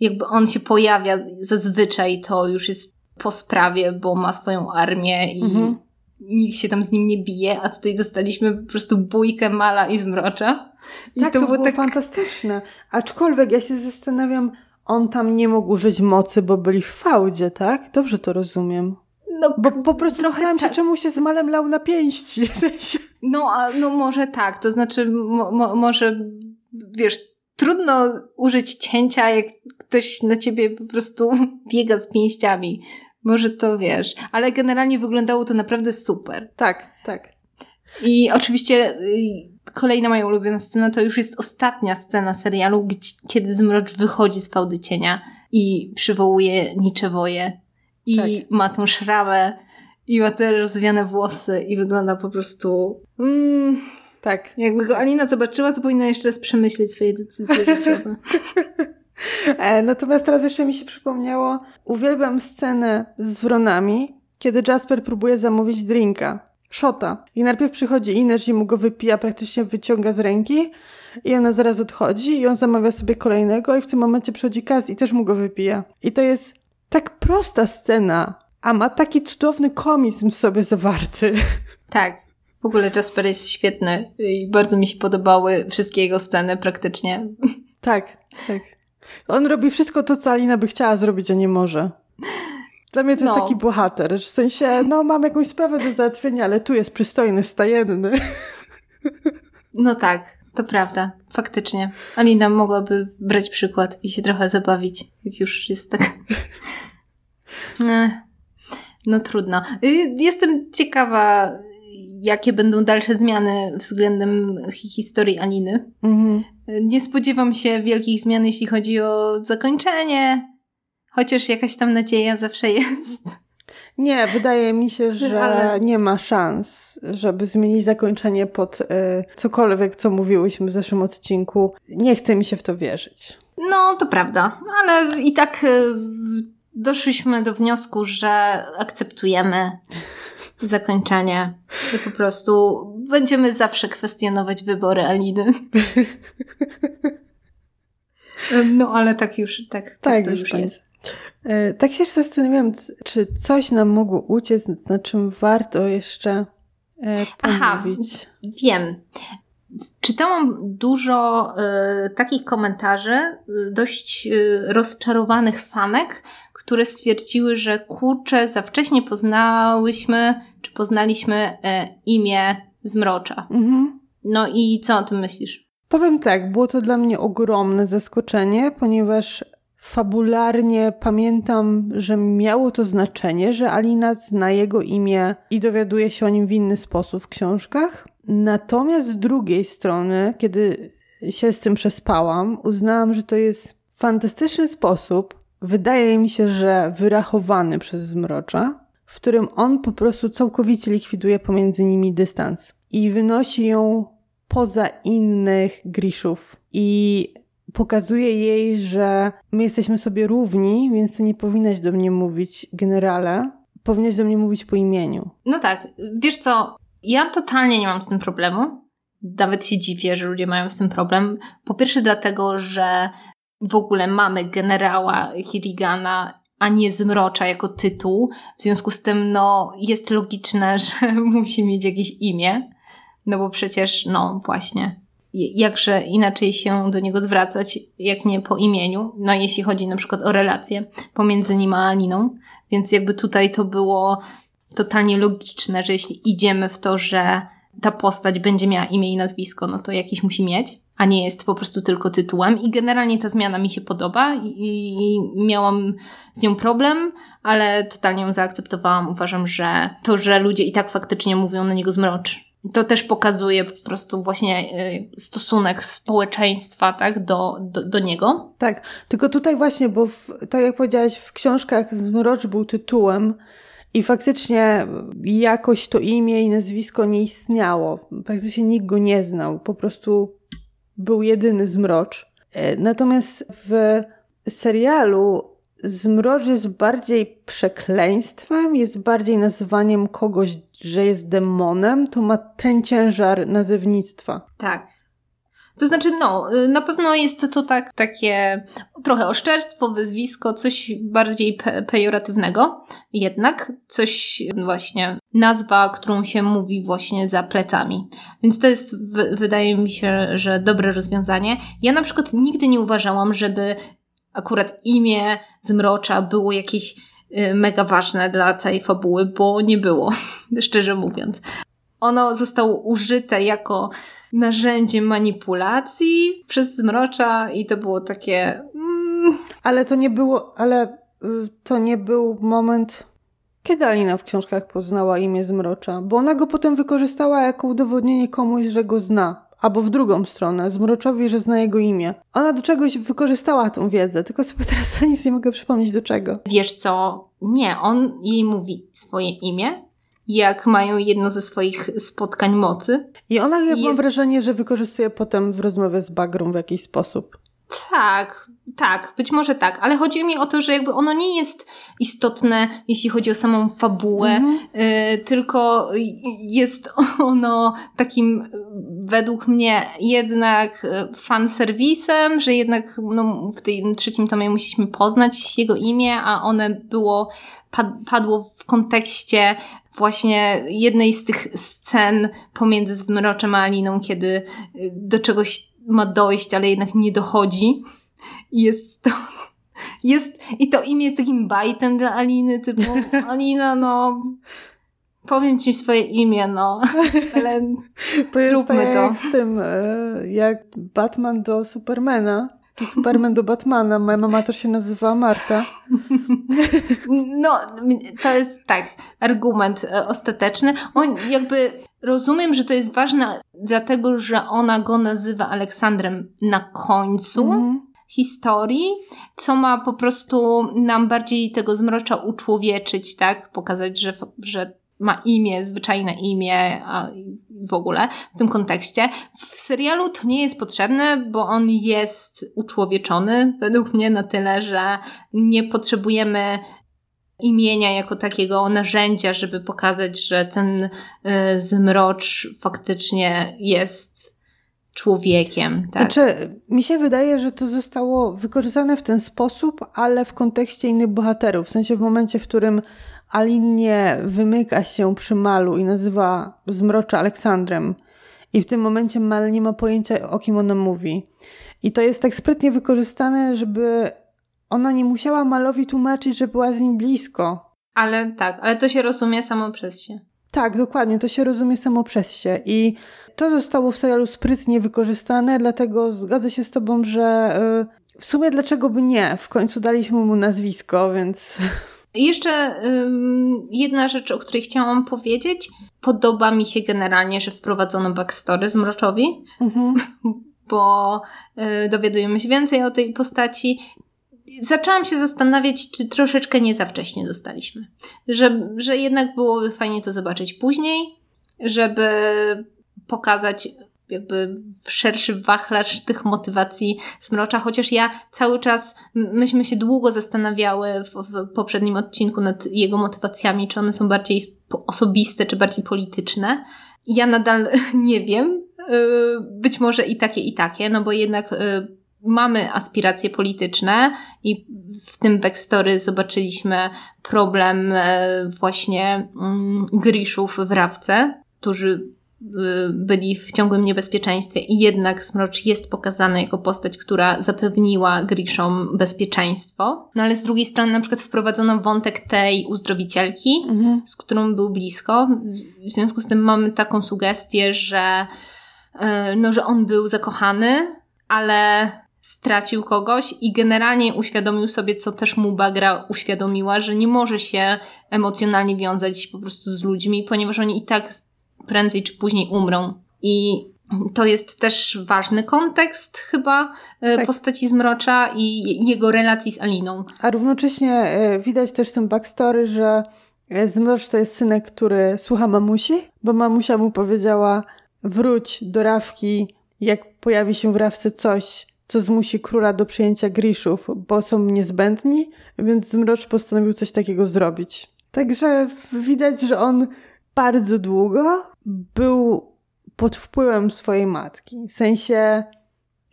Jakby on się pojawia zazwyczaj, to już jest po sprawie, bo ma swoją armię i mhm. nikt się tam z nim nie bije, a tutaj dostaliśmy po prostu bójkę Mala i Zmrocza. I tak, to, to było, było tak... fantastyczne. Aczkolwiek ja się zastanawiam, on tam nie mógł użyć mocy, bo byli w fałdzie, tak? Dobrze to rozumiem. No, bo po prostu zastanawiam się, tak. czemu się z malem lał na pięści. No, a, no może tak, to znaczy mo, mo, może, wiesz, trudno użyć cięcia, jak ktoś na ciebie po prostu biega z pięściami. Może to wiesz, ale generalnie wyglądało to naprawdę super. Tak, tak. I oczywiście y, kolejna moja ulubiona scena to już jest ostatnia scena serialu, gdzie, kiedy Zmrocz wychodzi z fałdy cienia i przywołuje Niczewoje i tak. ma tą szramę i ma te rozwiane włosy i wygląda po prostu... Mm, tak. Jakby go Alina zobaczyła, to powinna jeszcze raz przemyśleć swoje decyzje życiowe. e, natomiast teraz jeszcze mi się przypomniało, uwielbiam scenę z wronami, kiedy Jasper próbuje zamówić drinka szota. I najpierw przychodzi Ines i mu go wypija, praktycznie wyciąga z ręki i ona zaraz odchodzi i on zamawia sobie kolejnego i w tym momencie przychodzi Kaz i też mu go wypija. I to jest tak prosta scena, a ma taki cudowny komizm w sobie zawarty. Tak. W ogóle Jasper jest świetny i bardzo mi się podobały wszystkie jego sceny praktycznie. Tak, tak. On robi wszystko to, co Alina by chciała zrobić, a nie może. Dla mnie to no. jest taki bohater, w sensie, no mam jakąś sprawę do załatwienia, ale tu jest przystojny, stajenny. No tak, to prawda, faktycznie. Alina mogłaby brać przykład i się trochę zabawić, jak już jest tak. No trudno. Y, jestem ciekawa, jakie będą dalsze zmiany względem historii Aniny. Mhm. Nie spodziewam się wielkich zmian, jeśli chodzi o zakończenie, chociaż jakaś tam nadzieja zawsze jest. Nie, wydaje mi się, że Ale... nie ma szans, żeby zmienić zakończenie pod y, cokolwiek, co mówiłyśmy w zeszłym odcinku. Nie chce mi się w to wierzyć. No, to prawda, ale i tak y, doszliśmy do wniosku, że akceptujemy zakończenie i po prostu będziemy zawsze kwestionować wybory Aliny. No, ale tak już, tak, tak, tak to już jest. jest. E, tak się zastanawiam, czy coś nam mogło uciec, na czym warto jeszcze e, pomówić. Aha, wiem. Czytałam dużo y, takich komentarzy, y, dość y, rozczarowanych fanek, które stwierdziły, że kurczę, za wcześnie poznałyśmy, czy poznaliśmy imię Zmrocza. Mhm. No i co o tym myślisz? Powiem tak, było to dla mnie ogromne zaskoczenie, ponieważ fabularnie pamiętam, że miało to znaczenie, że Alina zna jego imię i dowiaduje się o nim w inny sposób w książkach. Natomiast z drugiej strony, kiedy się z tym przespałam, uznałam, że to jest fantastyczny sposób, wydaje mi się, że wyrachowany przez Zmrocza, w którym on po prostu całkowicie likwiduje pomiędzy nimi dystans i wynosi ją poza innych Griszów. I pokazuje jej, że my jesteśmy sobie równi, więc ty nie powinnaś do mnie mówić generale, powinnaś do mnie mówić po imieniu. No tak, wiesz co, ja totalnie nie mam z tym problemu. Nawet się dziwię, że ludzie mają z tym problem. Po pierwsze dlatego, że w ogóle mamy generała Hirigana, a nie Zmrocza jako tytuł. W związku z tym, no, jest logiczne, że musi mieć jakieś imię. No bo przecież, no właśnie, jakże inaczej się do niego zwracać, jak nie po imieniu, no jeśli chodzi na przykład o relacje pomiędzy nim a Aliną. Więc jakby tutaj to było totalnie logiczne, że jeśli idziemy w to, że ta postać będzie miała imię i nazwisko, no to jakiś musi mieć, a nie jest po prostu tylko tytułem. I generalnie ta zmiana mi się podoba i, miałam z nią problem, ale totalnie ją zaakceptowałam. Uważam, że to, że ludzie i tak faktycznie mówią na niego zmrocz, to też pokazuje po prostu właśnie y, stosunek społeczeństwa tak, do, do, do niego. Tak, tylko tutaj właśnie, bo w, tak jak powiedziałaś, w książkach Zmrocz był tytułem i faktycznie jakoś to imię i nazwisko nie istniało. Praktycznie nikt go nie znał. Po prostu był jedyny Zmrocz. E, natomiast w serialu Zmrocz jest bardziej przekleństwem, jest bardziej nazywaniem kogoś, że jest demonem, to ma ten ciężar nazewnictwa. Tak. To znaczy, no, y, na pewno jest to, tak, takie trochę oszczerstwo, wyzwisko, coś bardziej pe pejoratywnego, jednak coś właśnie, nazwa, którą się mówi właśnie za plecami. Więc to jest, wydaje mi się, że dobre rozwiązanie. Ja na przykład nigdy nie uważałam, żeby akurat imię Zmrocza było jakieś mega ważne dla całej fabuły, bo nie było, szczerze mówiąc. Ono zostało użyte jako narzędzie manipulacji przez Zmrocza i to było takie... Mm. Ale to nie było, ale y, to nie był moment... Kiedy Alina w książkach poznała imię Zmrocza? Bo ona go potem wykorzystała jako udowodnienie komuś, że go zna. Albo w drugą stronę, Zmroczowi, że zna jego imię. Ona do czegoś wykorzystała tą wiedzę, tylko sobie teraz nic nie mogę przypomnieć do czego. Wiesz co? Nie, on jej mówi swoje imię, jak mają jedno ze swoich spotkań mocy. I ona, ja jest... mam wrażenie, że wykorzystuje potem w rozmowie z Bagrą w jakiś sposób. Tak, tak, być może tak, ale chodzi mi o to, że jakby ono nie jest istotne, jeśli chodzi o samą fabułę, mm -hmm. y, tylko jest ono takim według mnie jednak fan serwisem, że jednak no, w tym trzecim tomie musieliśmy poznać jego imię, a one było padło w kontekście właśnie jednej z tych scen pomiędzy Zmroczem a Aliną, kiedy y, do czegoś ma dojść, ale jednak nie dochodzi. I jest to Jest, I to imię jest takim bajtem dla Aliny, typu Alina, no powiem ci swoje imię, no, ale to jest tak to. z tym, e, jak Batman do Supermana, czy Superman do Batmana. Moja mama też się nazywa Marta. No, to jest tak, argument e, ostateczny. On jakby rozumiem, że to jest ważne, dlatego że ona go nazywa Aleksandrem na końcu. Mm historii, co ma po prostu nam bardziej tego zmrocza uczłowieczyć, tak? Pokazać, że, że ma imię, zwyczajne imię a w ogóle w tym kontekście. W serialu to nie jest potrzebne, bo on jest uczłowieczony według mnie na tyle, że nie potrzebujemy imienia jako takiego narzędzia, żeby pokazać, że ten y, zmrocz faktycznie jest człowiekiem. Tak? Znaczy, mi się wydaje, że to zostało wykorzystane w ten sposób, ale w kontekście innych bohaterów. W sensie w momencie, w którym Alinie wymyka się przy Malu i nazywa Zmrocza Aleksandrem. I w tym momencie Mal nie ma pojęcia, o kim ona mówi. I to jest tak sprytnie wykorzystane, żeby ona nie musiała Malowi tłumaczyć, że była z nim blisko. Ale tak, ale to się rozumie samo przez się. Tak, dokładnie, to się rozumie samo przez się. I to zostało w serialu sprytnie wykorzystane, dlatego zgodzę się z Tobą, że yy, w sumie dlaczego by nie? W końcu daliśmy mu nazwisko, więc Jeszcze jedna rzecz, o której chciałam powiedzieć. Podoba mi się generalnie, że wprowadzono backstory z Mroczowi, mhm. bo y, dowiadujemy się więcej o tej postaci. Zaczęłam się zastanawiać, czy troszeczkę nie za wcześnie dostaliśmy. Że, że jednak byłoby fajnie to zobaczyć później, żeby pokazać jakby szerszy wachlarz tych motywacji Smrocza, chociaż ja cały czas, myśmy się długo zastanawiały w, w poprzednim odcinku nad jego motywacjami, czy one są bardziej osobiste, czy bardziej polityczne. Ja nadal nie wiem, y, być może i takie, i takie, no bo jednak y, mamy aspiracje polityczne i w tym backstory zobaczyliśmy problem y, właśnie mm, Griszów w Rawce, którzy byli w ciągłym niebezpieczeństwie i jednak Smrocz jest pokazany jako postać, która zapewniła Grishom bezpieczeństwo. No ale z drugiej strony na przykład wprowadzono wątek tej uzdrowicielki, mhm. z którą był blisko. W związku z tym mamy taką sugestię, że, y, no, że on był zakochany, ale stracił kogoś i generalnie uświadomił sobie, co też mu Bagra uświadomiła, że nie może się emocjonalnie wiązać po prostu z ludźmi, ponieważ oni i tak prędzej czy później umrą. I to jest też ważny kontekst chyba e, tak. postaci Zmrocza i jego relacji z Aliną. A równocześnie e, widać też w tym backstory, że e, Zmrocz to jest synek, który słucha mamusi, bo mamusia mu powiedziała wróć do Rawki, jak pojawi się w Rawce coś, co zmusi króla do przyjęcia Griszów, bo są niezbędni, więc Zmrocz postanowił coś takiego zrobić. Także widać, że on bardzo długo był pod wpływem swojej matki. W sensie,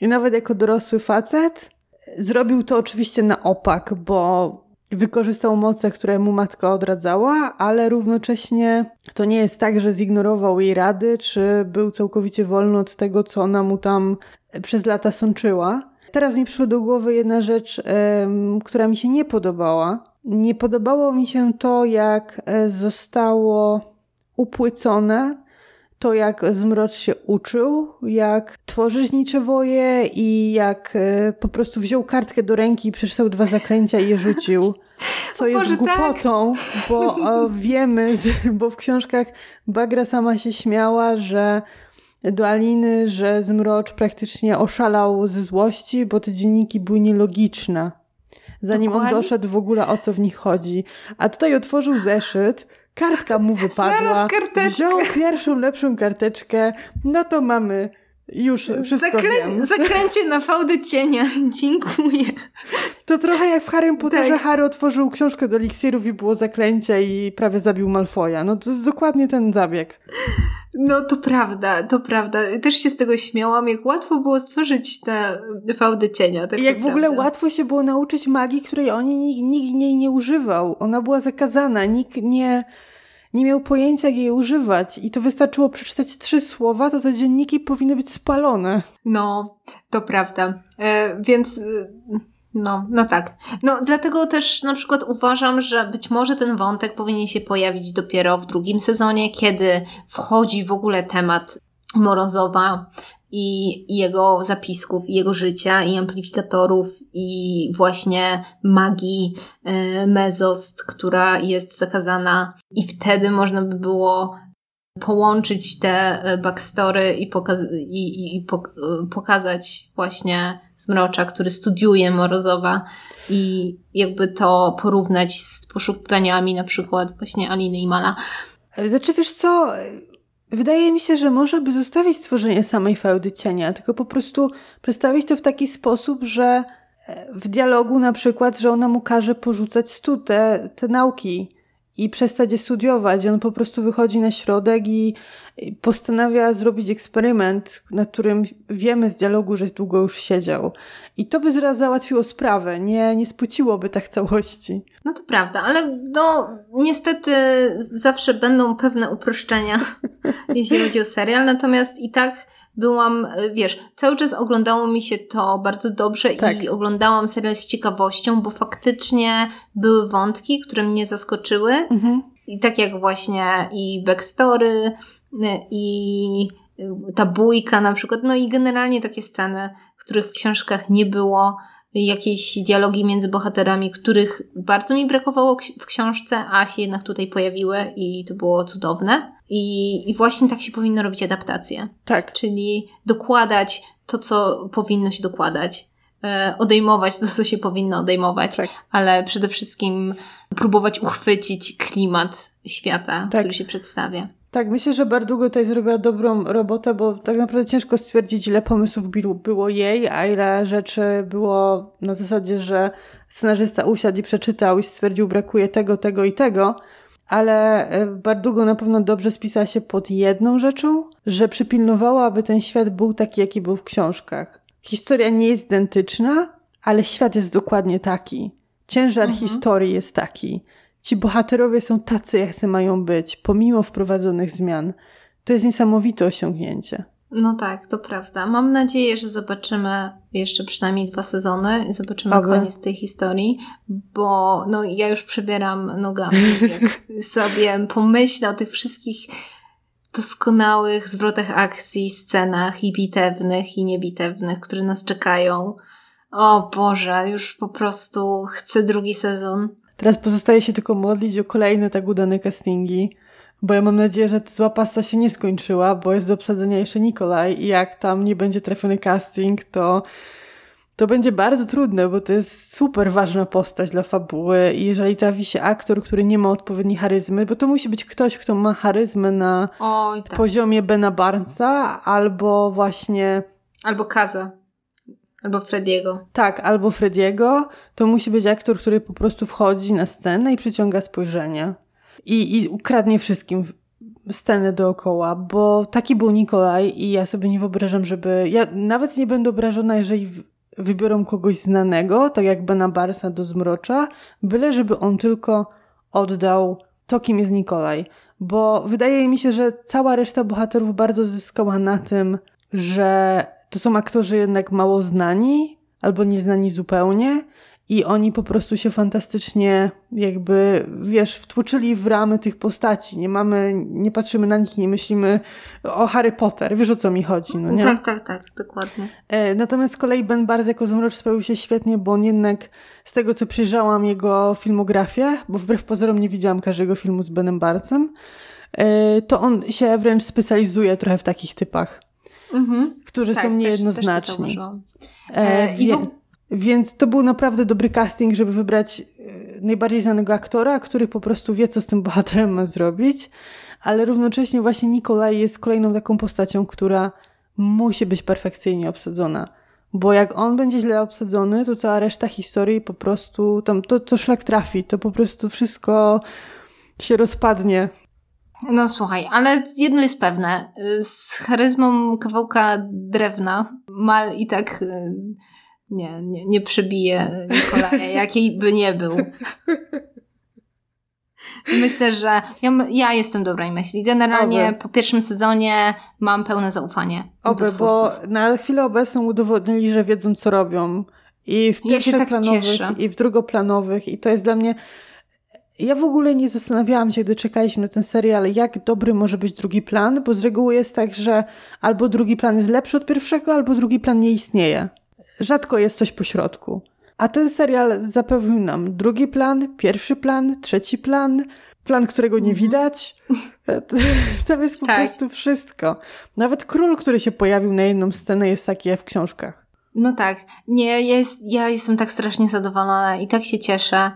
nawet jako dorosły facet, zrobił to oczywiście na opak, bo wykorzystał moce, które mu matka odradzała, ale równocześnie to nie jest tak, że zignorował jej rady, czy był całkowicie wolny od tego, co ona mu tam przez lata sączyła. Teraz mi przyszła do głowy jedna rzecz, która mi się nie podobała. Nie podobało mi się to, jak e, zostało upłycone to, jak Zmrocz się uczył, jak tworzyć niczewoje i jak e, po prostu wziął kartkę do ręki i przeczytał dwa zaklęcia i je rzucił. Co jest Boże, głupotą, tak? bo o, wiemy, z, bo w książkach Bagra sama się śmiała, że do Aliny, że Zmrocz praktycznie oszalał ze złości, bo te dzienniki były nielogiczne. Zanim Dokładnie? on doszedł w ogóle o co w nich chodzi. A tutaj otworzył zeszyt, kartka mu wypadła, wziął pierwszą lepszą karteczkę, no to mamy już wszystko Zaklę wiem. Zaklęcie na fałdę cienia. Dziękuję. To trochę jak w Harry Potterze tak. Harry otworzył książkę do eliksirów i było zaklęcie i prawie zabił Malfoja. No to jest dokładnie ten zabieg. No to prawda, to prawda. Też się z tego śmiałam, jak łatwo było stworzyć te fałdy cienia. Tak I jak w ogóle łatwo się było nauczyć magii, której oni nikt, nikt jej nie używał. Ona była zakazana, nikt nie nie miał pojęcia, jak jej używać i to wystarczyło przeczytać trzy słowa, to te dzienniki powinny być spalone. No, to prawda. E, więc e, No, no tak. No, dlatego też na przykład uważam, że być może ten wątek powinien się pojawić dopiero w drugim sezonie, kiedy wchodzi w ogóle temat Morozowa i jego zapisków, i jego życia, i amplifikatorów, i właśnie magii e, Mezost, która jest zakazana. I wtedy można by było połączyć te e, backstory i, pokaz- i, i, e, pokazać właśnie Zmrocza, który studiuje Morozowa i jakby to porównać z poszukiwaniami na przykład właśnie Aliny i Mala. Znaczy wiesz co, wydaje mi się, że może by zostawić stworzenie samej feudy cienia, tylko po prostu przedstawić to w taki sposób, że e, w dialogu na przykład, że ona mu każe porzucać stu te, te nauki, i przestać je studiować. On po prostu wychodzi na środek i postanawia zrobić eksperyment, na którym wiemy z dialogu, że długo już siedział. I to by zaraz załatwiło sprawę, nie, nie spłuciłoby tak całości. No to prawda, ale no niestety zawsze będą pewne uproszczenia, jeśli chodzi o serial, natomiast i tak byłam, wiesz, cały czas oglądało mi się to bardzo dobrze tak. i oglądałam serial z ciekawością, bo faktycznie były wątki, które mnie zaskoczyły. Mhm. I tak jak właśnie i backstory, i ta bójka na przykład, no i generalnie takie sceny, których w książkach nie było, jakieś dialogi między bohaterami, których bardzo mi brakowało w książce, a się jednak tutaj pojawiły i to było cudowne. I, i właśnie tak się powinno robić adaptacje. Tak. Czyli dokładać to, co powinno się dokładać. E, odejmować to, co się powinno odejmować, tak. ale przede wszystkim próbować uchwycić klimat świata, tak. który się przedstawia. Tak, myślę, że Bardugo tutaj zrobiła dobrą robotę, bo tak naprawdę ciężko stwierdzić, ile pomysłów było jej, a ile rzeczy było na zasadzie, że scenarzysta usiadł i przeczytał i stwierdził, brakuje tego, tego i tego. Ale e, Bardugo na pewno dobrze spisała się pod jedną rzeczą, że przypilnowała, aby ten świat był taki, jaki był w książkach. Historia nie jest identyczna, ale świat jest dokładnie taki. Ciężar mhm. historii jest taki. Ci bohaterowie są tacy, jak mają być, pomimo wprowadzonych zmian. To jest niesamowite osiągnięcie. No tak, to prawda. Mam nadzieję, że zobaczymy jeszcze przynajmniej dwa sezony i zobaczymy Oby. koniec tej historii, bo no, ja już przebieram nogami, jak sobie pomyślę o tych wszystkich doskonałych zwrotach akcji, scenach i bitewnych i niebitewnych, które nas czekają. O Boże, już po prostu chcę drugi sezon. Teraz pozostaje się tylko modlić o kolejne tak udane castingi, bo ja mam nadzieję, że zła pasta się nie skończyła, bo jest do obsadzenia jeszcze Nikolaj i jak tam nie będzie trafiony casting, to to będzie bardzo trudne, bo to jest super ważna postać dla fabuły i jeżeli trafi się aktor, który nie ma odpowiedniej charyzmy, bo to musi być ktoś, kto ma charyzmę na Oj, tak. poziomie Bena Barnesa albo właśnie... Albo Kaza. Albo Frediego. Tak, albo Frediego. To musi być aktor, który po prostu wchodzi na scenę i przyciąga spojrzenie. I, i ukradnie wszystkim scenę dookoła, bo taki był Nikolaj i ja sobie nie wyobrażam, żeby... Ja nawet nie będę obrażona, jeżeli wybiorą kogoś znanego, tak jak Bena Barsa do Zmrocza, byle żeby on tylko oddał to, kim jest Nikolaj. Bo wydaje mi się, że cała reszta bohaterów bardzo zyskała na tym, że to są aktorzy jednak mało znani albo nieznani zupełnie i oni po prostu się fantastycznie jakby, wiesz, wtłoczyli w ramy tych postaci. Nie mamy, nie patrzymy na nich, nie myślimy o Harry Potter. Wiesz o co mi chodzi, no nie? Tak, tak, tak, dokładnie. E, natomiast z kolei Ben Barz jako Zmrocz sprawił się świetnie, bo on jednak z tego, co przyjrzałam jego filmografię, bo wbrew pozorom nie widziałam każdego filmu z Benem Barcem, e, to on się wręcz specjalizuje trochę w takich typach mhm. którzy tak, są niejednoznaczni. Też, też e, wie, więc to był naprawdę dobry casting, żeby wybrać e, najbardziej znanego aktora, który po prostu wie, co z tym bohaterem ma zrobić, ale równocześnie właśnie Nikolaj jest kolejną taką postacią, która musi być perfekcyjnie obsadzona. Bo jak on będzie źle obsadzony, to cała reszta historii po prostu, tam to, to szlak trafi, to po prostu wszystko się rozpadnie. No słuchaj, ale jedno jest pewne. Z charyzmą kawałka drewna Mal i tak y, nie, nie, nie przebije Nikolaja, jakiej by nie był. Myślę, że ja, ja jestem dobrej myśli. Generalnie Oby. po pierwszym sezonie mam pełne zaufanie. Oby, bo na chwilę obecną udowodnili, że wiedzą co robią I w Ja się tak pierwszoplanowych, i w drugoplanowych. I to jest dla mnie... Ja w ogóle nie zastanawiałam się, gdy czekaliśmy na ten serial, jak dobry może być drugi plan, bo z reguły jest tak, że albo drugi plan jest lepszy od pierwszego, albo drugi plan nie istnieje. Rzadko jest coś pośrodku. A ten serial zapewnił nam drugi plan, pierwszy plan, trzeci plan, plan, którego nie widać. Tam jest po Tak. prostu wszystko. Nawet król, który się pojawił na jedną scenę, jest taki jak w książkach. No tak. Nie, jest, ja jestem tak strasznie zadowolona i tak się cieszę,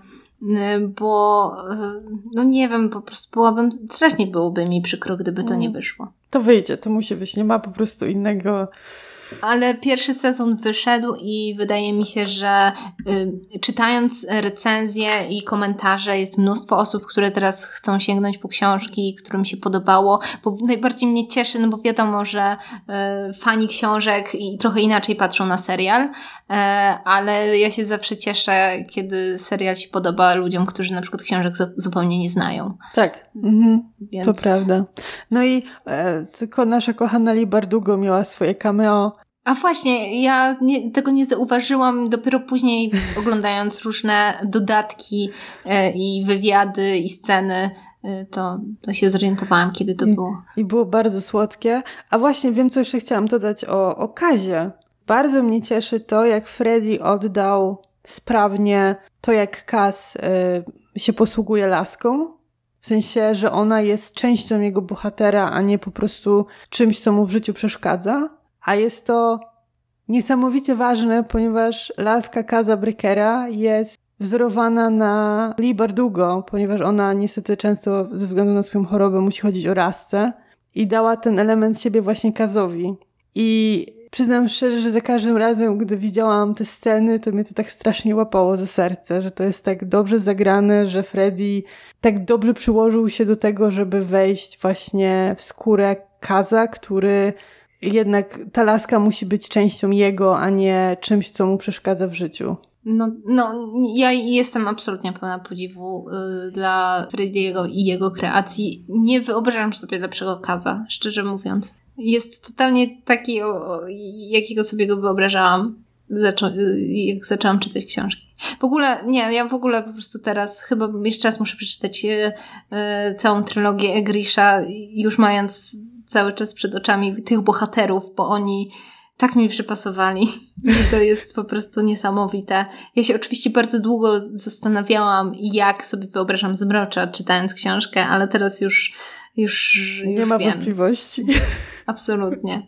bo y, no nie wiem, po prostu byłabym, strasznie byłoby mi przykro, gdyby to nie wyszło. To wyjdzie, to musi być. Nie ma po prostu innego. Ale pierwszy sezon wyszedł i wydaje mi się, że y, czytając recenzje i komentarze jest mnóstwo osób, które teraz chcą sięgnąć po książki, którym się podobało, bo najbardziej mnie cieszy, no bo wiadomo, że y, fani książek i trochę inaczej patrzą na serial, y, ale ja się zawsze cieszę, kiedy serial się podoba ludziom, którzy na przykład książek zu- zupełnie nie znają. Tak, mhm, Więc... to prawda. No i e, tylko nasza kochana Li Bardugo miała swoje cameo. A właśnie, ja nie, tego nie zauważyłam dopiero później oglądając różne dodatki e, i wywiady i sceny, e, to, to się zorientowałam, kiedy to było. I było bardzo słodkie. A właśnie wiem, co jeszcze chciałam dodać o, o Kazie. Bardzo mnie cieszy to, jak Freddy oddał sprawnie to, jak Kaz y, się posługuje laską. W sensie, że ona jest częścią jego bohatera, a nie po prostu czymś, co mu w życiu przeszkadza. A jest to niesamowicie ważne, ponieważ laska Kaza Breakera jest wzorowana na Lee Bardugo, ponieważ ona niestety często ze względu na swoją chorobę musi chodzić o rasce i dała ten element siebie właśnie Kazowi. I przyznam szczerze, że za każdym razem, gdy widziałam te sceny, to mnie to tak strasznie łapało za serce, że to jest tak dobrze zagrane, że Freddy tak dobrze przyłożył się do tego, żeby wejść właśnie w skórę Kaza, który jednak ta laska musi być częścią jego, a nie czymś, co mu przeszkadza w życiu. No, no, ja jestem absolutnie pełna podziwu y, dla Frediego i jego kreacji. Nie wyobrażam sobie lepszego Kaza, szczerze mówiąc. Jest totalnie taki, o, jakiego sobie go wyobrażałam, zaczą- y, jak zaczęłam czytać książki. W ogóle, nie, ja w ogóle po prostu teraz chyba jeszcze raz muszę przeczytać y, y, całą trylogię Egrisha, już mając cały czas przed oczami tych bohaterów, bo oni tak mi przypasowali. To jest po prostu niesamowite. Ja się oczywiście bardzo długo zastanawiałam, jak sobie wyobrażam Zmrocza, czytając książkę, ale teraz już, już, Nie już ma wiem. wątpliwości. Absolutnie.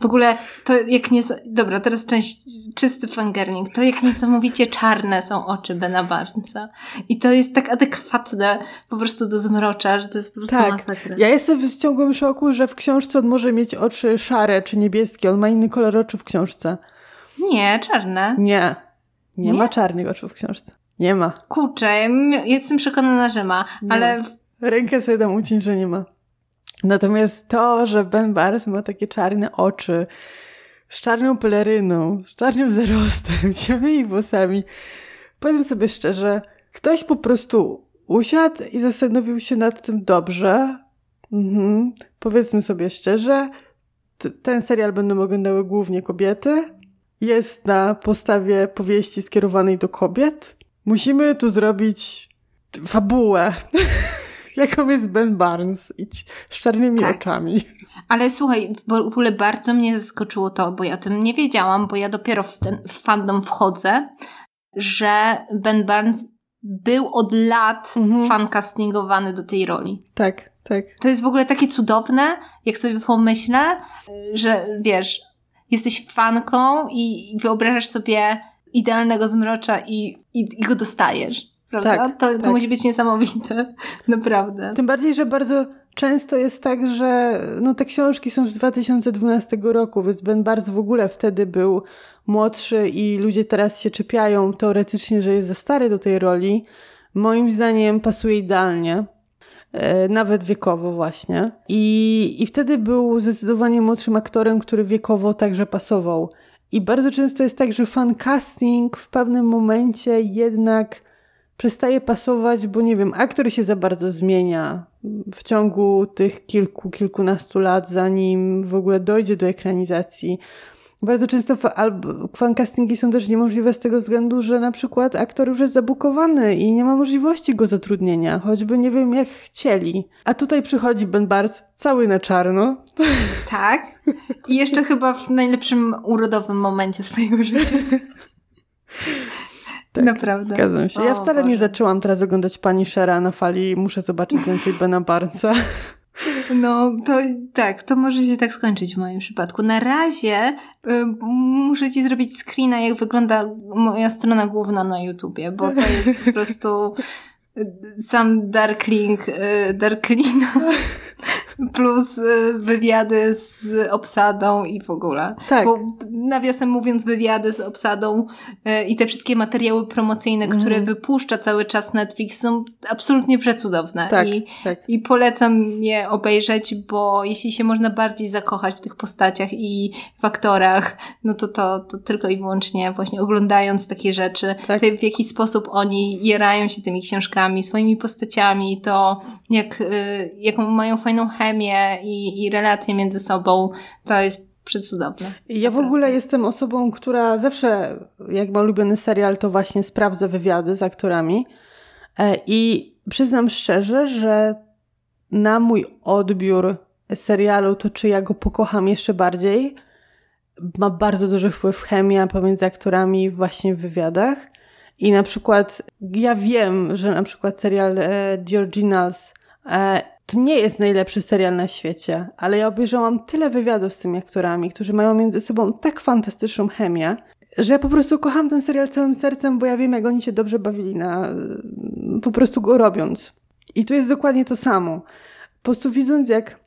W ogóle to jak nie... Dobra, teraz część czysty fangirling. To jak niesamowicie czarne są oczy Bena Barnesa. I to jest tak adekwatne po prostu do Zmrocza, że to jest po prostu Tak. masakra. Ja jestem w ciągłym szoku, że w książce on może mieć oczy szare czy niebieskie. On ma inny kolor oczu w książce. Nie, czarne. Nie. Nie, Nie? ma czarnych oczu w książce. Nie ma. Kurczę, jestem przekonana, że ma, Nie ale. Rękę sobie dam uciąć, że nie ma. Natomiast to, że Ben Barnes ma takie czarne oczy, z czarną peleryną, z czarnym zarostem, ciemnymi włosami. Powiedzmy sobie szczerze, ktoś po prostu usiadł i zastanowił się nad tym dobrze. Mhm. Powiedzmy sobie szczerze, ten serial będą oglądały głównie kobiety. Jest na podstawie powieści skierowanej do kobiet. Musimy tu zrobić fabułę, jaką jest Ben Barnes i z czarnymi Tak. oczami. Ale słuchaj, w ogóle bardzo mnie zaskoczyło to, bo ja o tym nie wiedziałam, bo ja dopiero w ten w fandom wchodzę, że Ben Barnes był od lat Mhm. fancastingowany do tej roli. Tak, tak. To jest w ogóle takie cudowne, jak sobie pomyślę, że wiesz, jesteś fanką i i wyobrażasz sobie idealnego zmrocza i, i, i go dostajesz. Prawda? Tak, to, to tak. musi być niesamowite. Naprawdę. Tym bardziej, że bardzo często jest tak, że no, te książki są z 2012 roku, więc Ben Barnes w ogóle wtedy był młodszy i ludzie teraz się czepiają teoretycznie, że jest za stary do tej roli. Moim zdaniem pasuje idealnie. E, Nawet wiekowo właśnie. I, I wtedy był zdecydowanie młodszym aktorem, który wiekowo także pasował. I bardzo często jest tak, że fan casting w pewnym momencie jednak przestaje pasować, bo nie wiem, aktor się za bardzo zmienia w ciągu tych kilku, kilkunastu lat, zanim w ogóle dojdzie do ekranizacji. Bardzo często fancastingi są też niemożliwe z tego względu, że na przykład aktor już jest zabukowany i nie ma możliwości go zatrudnienia, choćby nie wiem jak chcieli. A tutaj przychodzi Ben Bars cały na czarno. Tak. I jeszcze chyba w najlepszym urodowym momencie swojego życia. Tak, Naprawdę. Zgadzam się. Ja o, wcale Boże. nie zaczęłam teraz oglądać Pani Shera na fali. Muszę zobaczyć więcej Bena Barnesa. No, to tak, to może się tak skończyć w moim przypadku. Na razie y, muszę ci zrobić screena, jak wygląda moja strona główna na YouTubie, bo to jest po prostu sam Darkling, y, Darklina plus y, wywiady z obsadą i w ogóle. Tak. Bo nawiasem mówiąc wywiady z obsadą y, i te wszystkie materiały promocyjne, mm. które wypuszcza cały czas Netflix są absolutnie przecudowne. Tak, I, tak. I polecam je obejrzeć, bo jeśli się można bardziej zakochać w tych postaciach i w aktorach, no to to, to tylko i wyłącznie właśnie oglądając takie rzeczy, tak. w jaki sposób oni jerają się tymi książkami, swoimi postaciami, to jak, y, jaką mają fajną chemię i, i relacje między sobą, to jest przecudowne. Ja w ogóle jestem osobą, która zawsze, jak ma ulubiony serial, to właśnie sprawdza wywiady z aktorami. E, I przyznam szczerze, że na mój odbiór serialu, to czy ja go pokocham jeszcze bardziej, ma bardzo duży wpływ chemia pomiędzy aktorami właśnie w wywiadach. I na przykład ja wiem, że na przykład serial e, The Originals e, to nie jest najlepszy serial na świecie, ale ja obejrzałam tyle wywiadów z tymi aktorami, którzy mają między sobą tak fantastyczną chemię, że ja po prostu kocham ten serial całym sercem, bo ja wiem, jak oni się dobrze bawili na, po prostu go robiąc. I tu jest dokładnie to samo. Po prostu widząc, jak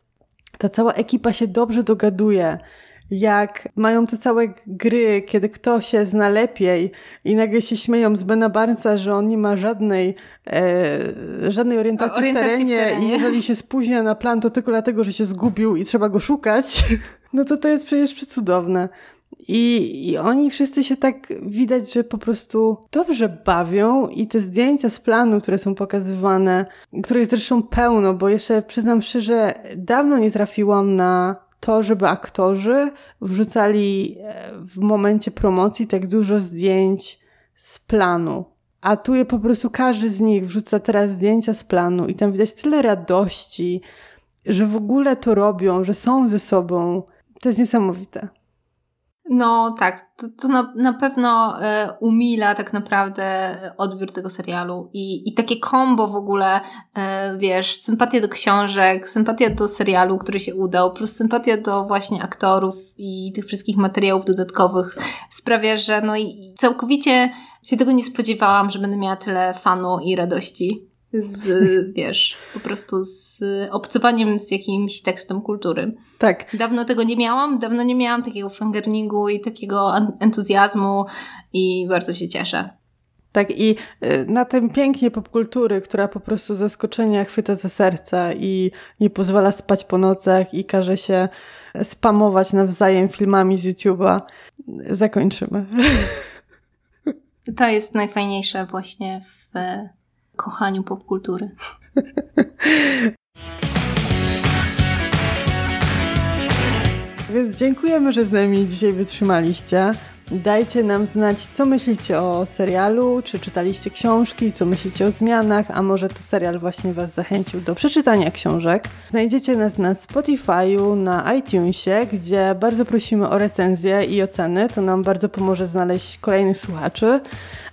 ta cała ekipa się dobrze dogaduje, jak mają te całe gry, kiedy ktoś się zna lepiej i nagle się śmieją z Bena Barnesa, że on nie ma żadnej, e, żadnej orientacji, orientacji w, terenie. w, terenie. I jeżeli się spóźnia na plan, to tylko dlatego, że się zgubił i trzeba go szukać, no to to jest przecież przecudowne. I, I oni wszyscy się tak widać, że po prostu dobrze bawią i te zdjęcia z planu, które są pokazywane, których zresztą pełno, bo jeszcze przyznam szczerze, dawno nie trafiłam na to, żeby aktorzy wrzucali e, w momencie promocji tak dużo zdjęć z planu. A tu je po prostu każdy z nich wrzuca teraz zdjęcia z planu i tam widać tyle radości, że w ogóle to robią, że są ze sobą. To jest niesamowite. No tak, to, to na, na pewno e, umila tak naprawdę odbiór tego serialu i, i takie kombo w ogóle, e, wiesz, sympatia do książek, sympatia do serialu, który się udał, plus sympatia do właśnie aktorów i tych wszystkich materiałów dodatkowych sprawia, że no i całkowicie się tego nie spodziewałam, że będę miała tyle fanu i radości z, wiesz, po prostu z obcowaniem z jakimś tekstem kultury. Tak. Dawno tego nie miałam, dawno nie miałam takiego fangirlingu i takiego entuzjazmu i bardzo się cieszę. Tak, i y, na tym pięknie popkultury, która po prostu zaskoczenia chwyta za serca i nie pozwala spać po nocach i każe się spamować nawzajem filmami z YouTube'a, zakończymy. To jest najfajniejsze właśnie w kochaniu popkultury. Więc dziękujemy, że z nami dzisiaj wytrzymaliście. Dajcie nam znać, co myślicie o serialu, czy czytaliście książki, co myślicie o zmianach, a może to serial właśnie Was zachęcił do przeczytania książek. Znajdziecie nas na Spotify'u, na iTunesie, gdzie bardzo prosimy o recenzje i oceny, to nam bardzo pomoże znaleźć kolejnych słuchaczy.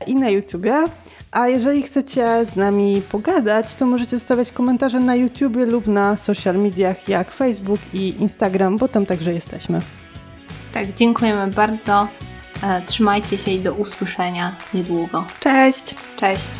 I na YouTubie. A jeżeli chcecie z nami pogadać, to możecie zostawiać komentarze na YouTubie lub na social mediach jak Facebook i Instagram, bo tam także jesteśmy. Tak, dziękujemy bardzo. E, trzymajcie się i do usłyszenia niedługo. Cześć! Cześć!